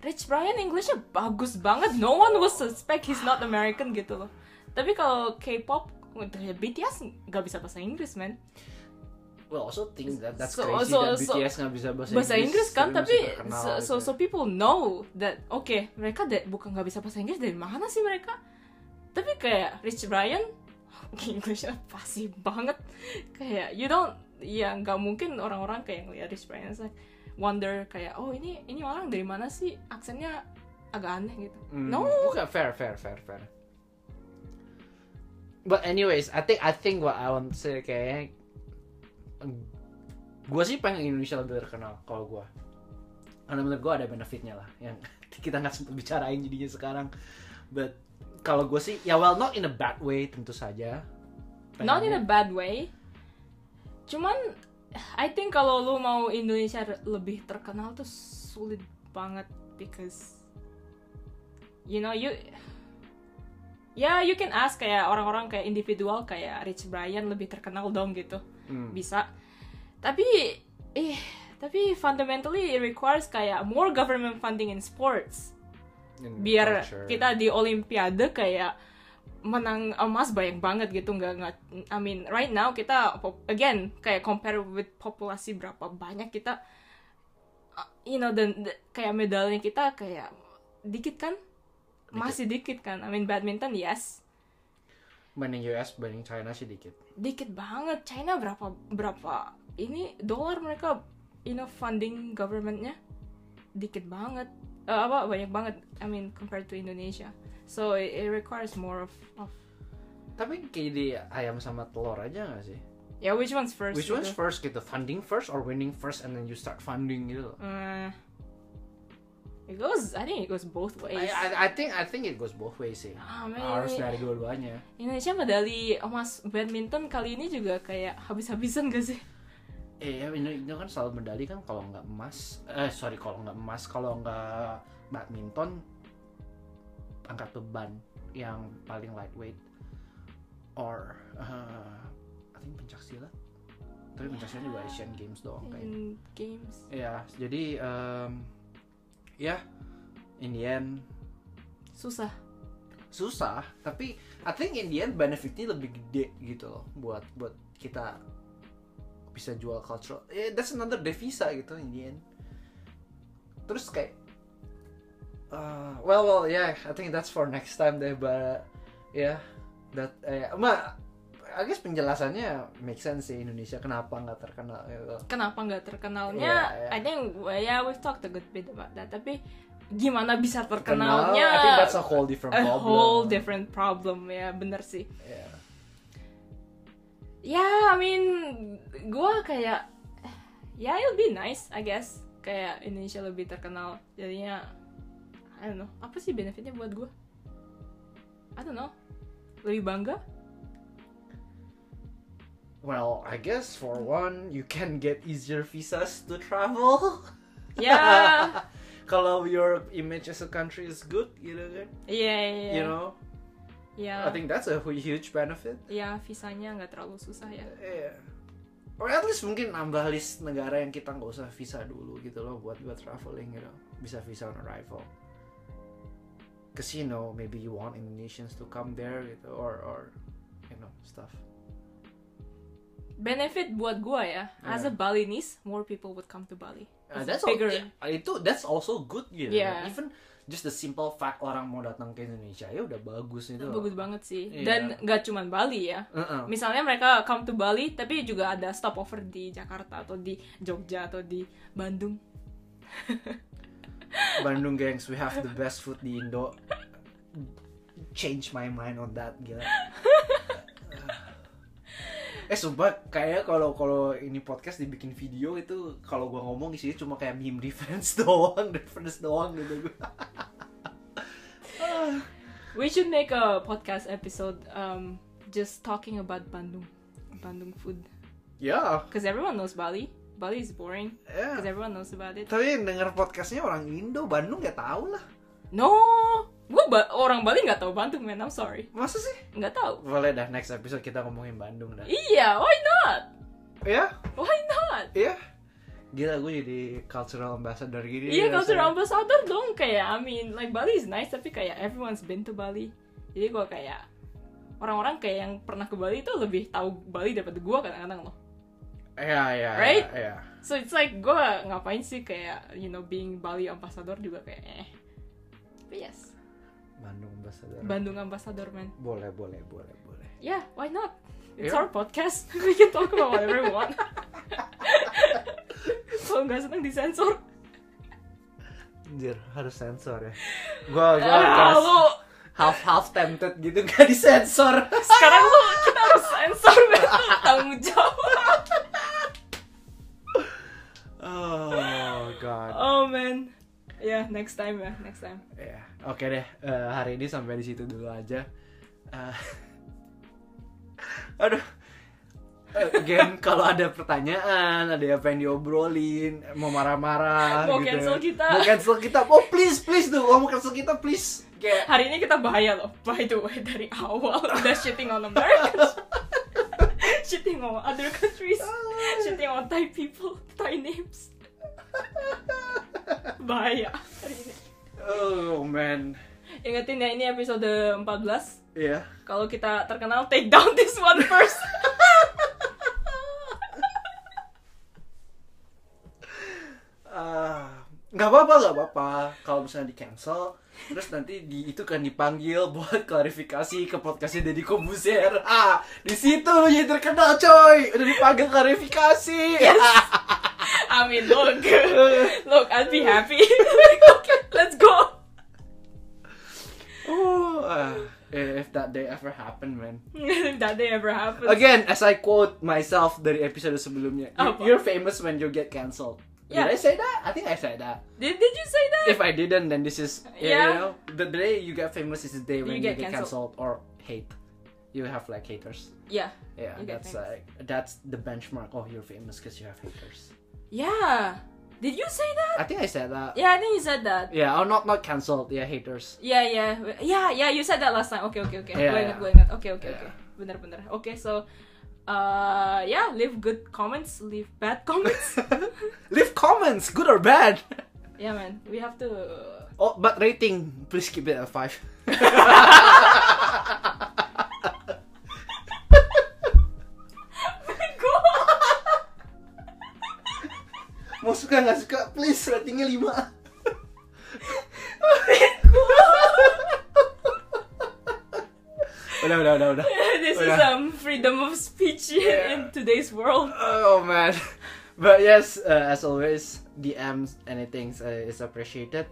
Rich Brian Englishnya bagus banget. No one will suspect he's not American gitu loh. Tapi kalau K-pop, BTS nggak bisa bahasa Inggris, man. well also think that that's So- crazy so- that so- BTS nggak bisa bahasa, bahasa Inggris kan masih tapi terkenal so, so gitu. so people know that oke mereka da- bukan nggak bisa bahasa Inggris dari mana sih mereka tapi kayak Rich Brian Inggrisnya pasti banget kayak you don't ya nggak mungkin orang-orang kayak ngeliat Rich Brian like wonder kayak oh ini ini orang dari mana sih aksennya agak aneh gitu Hmm, no Okay, fair, fair, fair, fair. But anyways, I think I think what I want to say kayak gue sih pengen Indonesia lebih terkenal kalau gue. Karena menurut gue ada benefitnya lah yang kita nggak sempat bicarain jadinya sekarang. But kalau gue sih ya well not in a bad way tentu saja. not in a bad way cuman I think kalau lu mau Indonesia lebih terkenal tuh sulit banget because you know you ya you can ask kayak orang-orang kayak individual kayak Rich Brian lebih terkenal dong gitu Hmm. bisa tapi eh tapi fundamentally it requires kayak more government funding in sports In biar culture. kita di olimpiade kayak menang emas banyak banget gitu nggak nggak I mean right now kita again kayak compare with populasi berapa banyak kita uh, you know dan kayak medalnya kita kayak dikit kan? Masih dikit kan? I mean badminton yes. Banding US banding China sih dikit. dikit banget. China berapa berapa ini dolar mereka you know funding governmentnya dikit banget Eh, apa banyak banget I mean compared to Indonesia so it, it requires more of, of Tapi kayak di ayam sama telur aja gak sih? yeah which one's first Which one's gitu. first gitu? Funding first or winning first and then you start funding gitu? Eh, It goes, I think it goes both I, ways. I, I think I think it goes both ways sih. Man, Harus dari dua-duanya. Indonesia medali emas badminton kali ini juga kayak habis-habisan gak sih? Iya, ini, ini kan selalu medali kan kalau nggak emas, eh sorry kalau nggak emas, kalau nggak badminton angkat beban yang paling lightweight or uh, I think pencak silat. Tapi pencak silat juga Asian Games doang kayaknya. Games. Ya, jadi um, ya in the end Susah. susah, tapi I think in the end benefitnya lebih gede gitu loh buat buat kita bisa jual cultural. Eh, that's another devisa gitu in the end. Terus kayak uh, well well yeah, I think that's for next time deh, but yeah, that eh ma I guess penjelasannya make sense sih Indonesia kenapa nggak terkenal gitu. Kenapa nggak terkenalnya? Iya, iya. I think yeah we've talked a good bit about that. Tapi gimana bisa Terkenal, terkenalnya? I think that's a whole different a problem. whole different problem ya bener sih. Yeah. Ya, I mean, gua kayak ya it'll be nice, I guess. Kayak Indonesia lebih terkenal. Jadinya I don't know, apa sih benefitnya buat gua? I don't know. Lebih bangga? Well, I guess for one, you can get easier visas to travel. Ya, Kalau your image as a country is good, gitu kan, iya, iya. you know, Ya, I think that's a hu- huge benefit. ya visanya nggak terlalu susah ya. Yeah. Or at least mungkin nambah list negara yang kita nggak usah visa dulu gitu loh buat buat traveling gitu, bisa visa on arrival. Cause you know maybe you want Indonesians to come there gitu or or you know stuff. Benefit buat gua ya, as a Yeah. Balinese, more people would come to Bali. Uh, that's bigger. All, yeah, itu that's also good gitu. Yeah. Even just the simple fact orang mau datang ke Indonesia ya udah bagus itu. Bagus banget sih. Iya. Dan nggak cuman Bali ya. Uh-uh. Misalnya mereka come to Bali, tapi juga ada stopover di Jakarta atau di Jogja atau di Bandung. Bandung gengs, we have the best food di Indo. Change my mind on that gila. Eh sumpah kayak kalau kalau ini podcast dibikin video itu kalau gua ngomong isinya cuma kayak meme reference doang, reference doang gitu gua. We should make a podcast episode um, just talking about Bandung, Bandung food, Ya, because everyone knows Bali. Bali is boring, because everyone knows about it. Tapi yang denger podcastnya orang Indo, Bandung ya tahu lah. No, gua ba- orang Bali nggak tahu Bandung man. I'm sorry, Masa sih? nggak tahu. Boleh dah next episode kita ngomongin Bandung dah. Iya, why not? Iya, Why not? iya. Gila gue jadi cultural ambassador gini. Iya, rasanya. cultural ambassador dong kayak I mean like Bali is nice tapi kayak everyone's been to Bali. Jadi gua kayak orang-orang kayak yang pernah ke Bali itu lebih tahu Bali daripada gua kadang-kadang loh. Iya, iya. Right? Iya. iya. So it's like gua ngapain sih kayak you know being Bali ambassador juga kayak eh. But yes, Bandung ambassador. Bandung ambassador man. boleh, boleh, boleh, boleh. Yeah, why not? It's Yeah. our podcast. We can talk about whatever we want. Kalau nggak seneng disensor. Anjir, harus sensor ya. Gua gua kayak lu half half tempted gitu gak disensor. sekarang lu kita harus sensor. Lu tanggung jawab. oh god. Oh man. Ya, next time ya, next time. Ya, oke deh. Eh, hari ini sampai di situ dulu aja. Eh, aduh. Eh, Again, kalau ada pertanyaan, ada apa yang diobrolin, mau marah-marah, Mau gitu. cancel kita. mau cancel kita, oh please, please tuh, mau cancel kita, please. Kayak, Hari ini kita bahaya loh. By the way, dari awal udah shitting on Americans. shitting on other countries. shitting on Thai people, Thai names. Bahaya hari ini. oh man, Ingetin ya ini episode 14. Iya. Kalau kita terkenal, take down this one first. Ah, nggak apa-apa nggak apa-apa kalau misalnya di cancel terus nanti di itu kan dipanggil buat klarifikasi ke podcastnya Deddy Kobuzer ah di situ lu jadi terkenal coy udah dipanggil klarifikasi I mean, look, look, I'd be happy. okay, let's go. oh ah, if that day ever happen man if that day ever happens. again as I quote myself dari episode sebelumnya you- Apa? you're famous when you get cancelled Yeah. Did I say that? I think I said that. Did, did you say that? If I didn't, then this is yeah. Yeah. You know, the day you get famous is the day when you, get get cancelled. cancelled or hate. You have like haters. yeah. Yeah, that's famous. like that's the benchmark. Oh, you're famous because you have haters. Yeah. Did you say that? I think I said that. Yeah, I think you said that. Yeah, or not not cancelled. Yeah, haters. Yeah, yeah, yeah, yeah. You said that last time. Okay, okay, okay. Yeah, gue ingat, yeah. gue ingat. Okay, okay, Yeah. okay. Bener, bener. Okay, so, uh, yeah, leave good comments, leave bad comments. Leave comments, good or bad. yeah, man, we have to. Oh, but rating, please keep it at five. Mau suka nggak suka, please ratingnya 5 Udah, udah, udah, udah. this is Udah. um freedom of speech Yeah. in today's world. Oh man. But yes, uh, as always, DMs anything uh, is appreciated.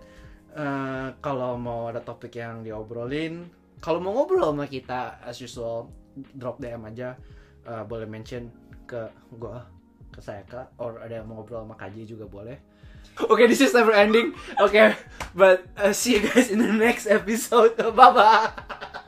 Uh, kalau mau ada topik yang diobrolin, kalau mau ngobrol sama kita, as usual, drop DM aja. Uh, boleh mention ke gua, ke saya kak, or ada yang mau ngobrol sama Kaji juga boleh. Okay, this is never ending. Okay, but uh, see you guys in the next episode. Bye bye.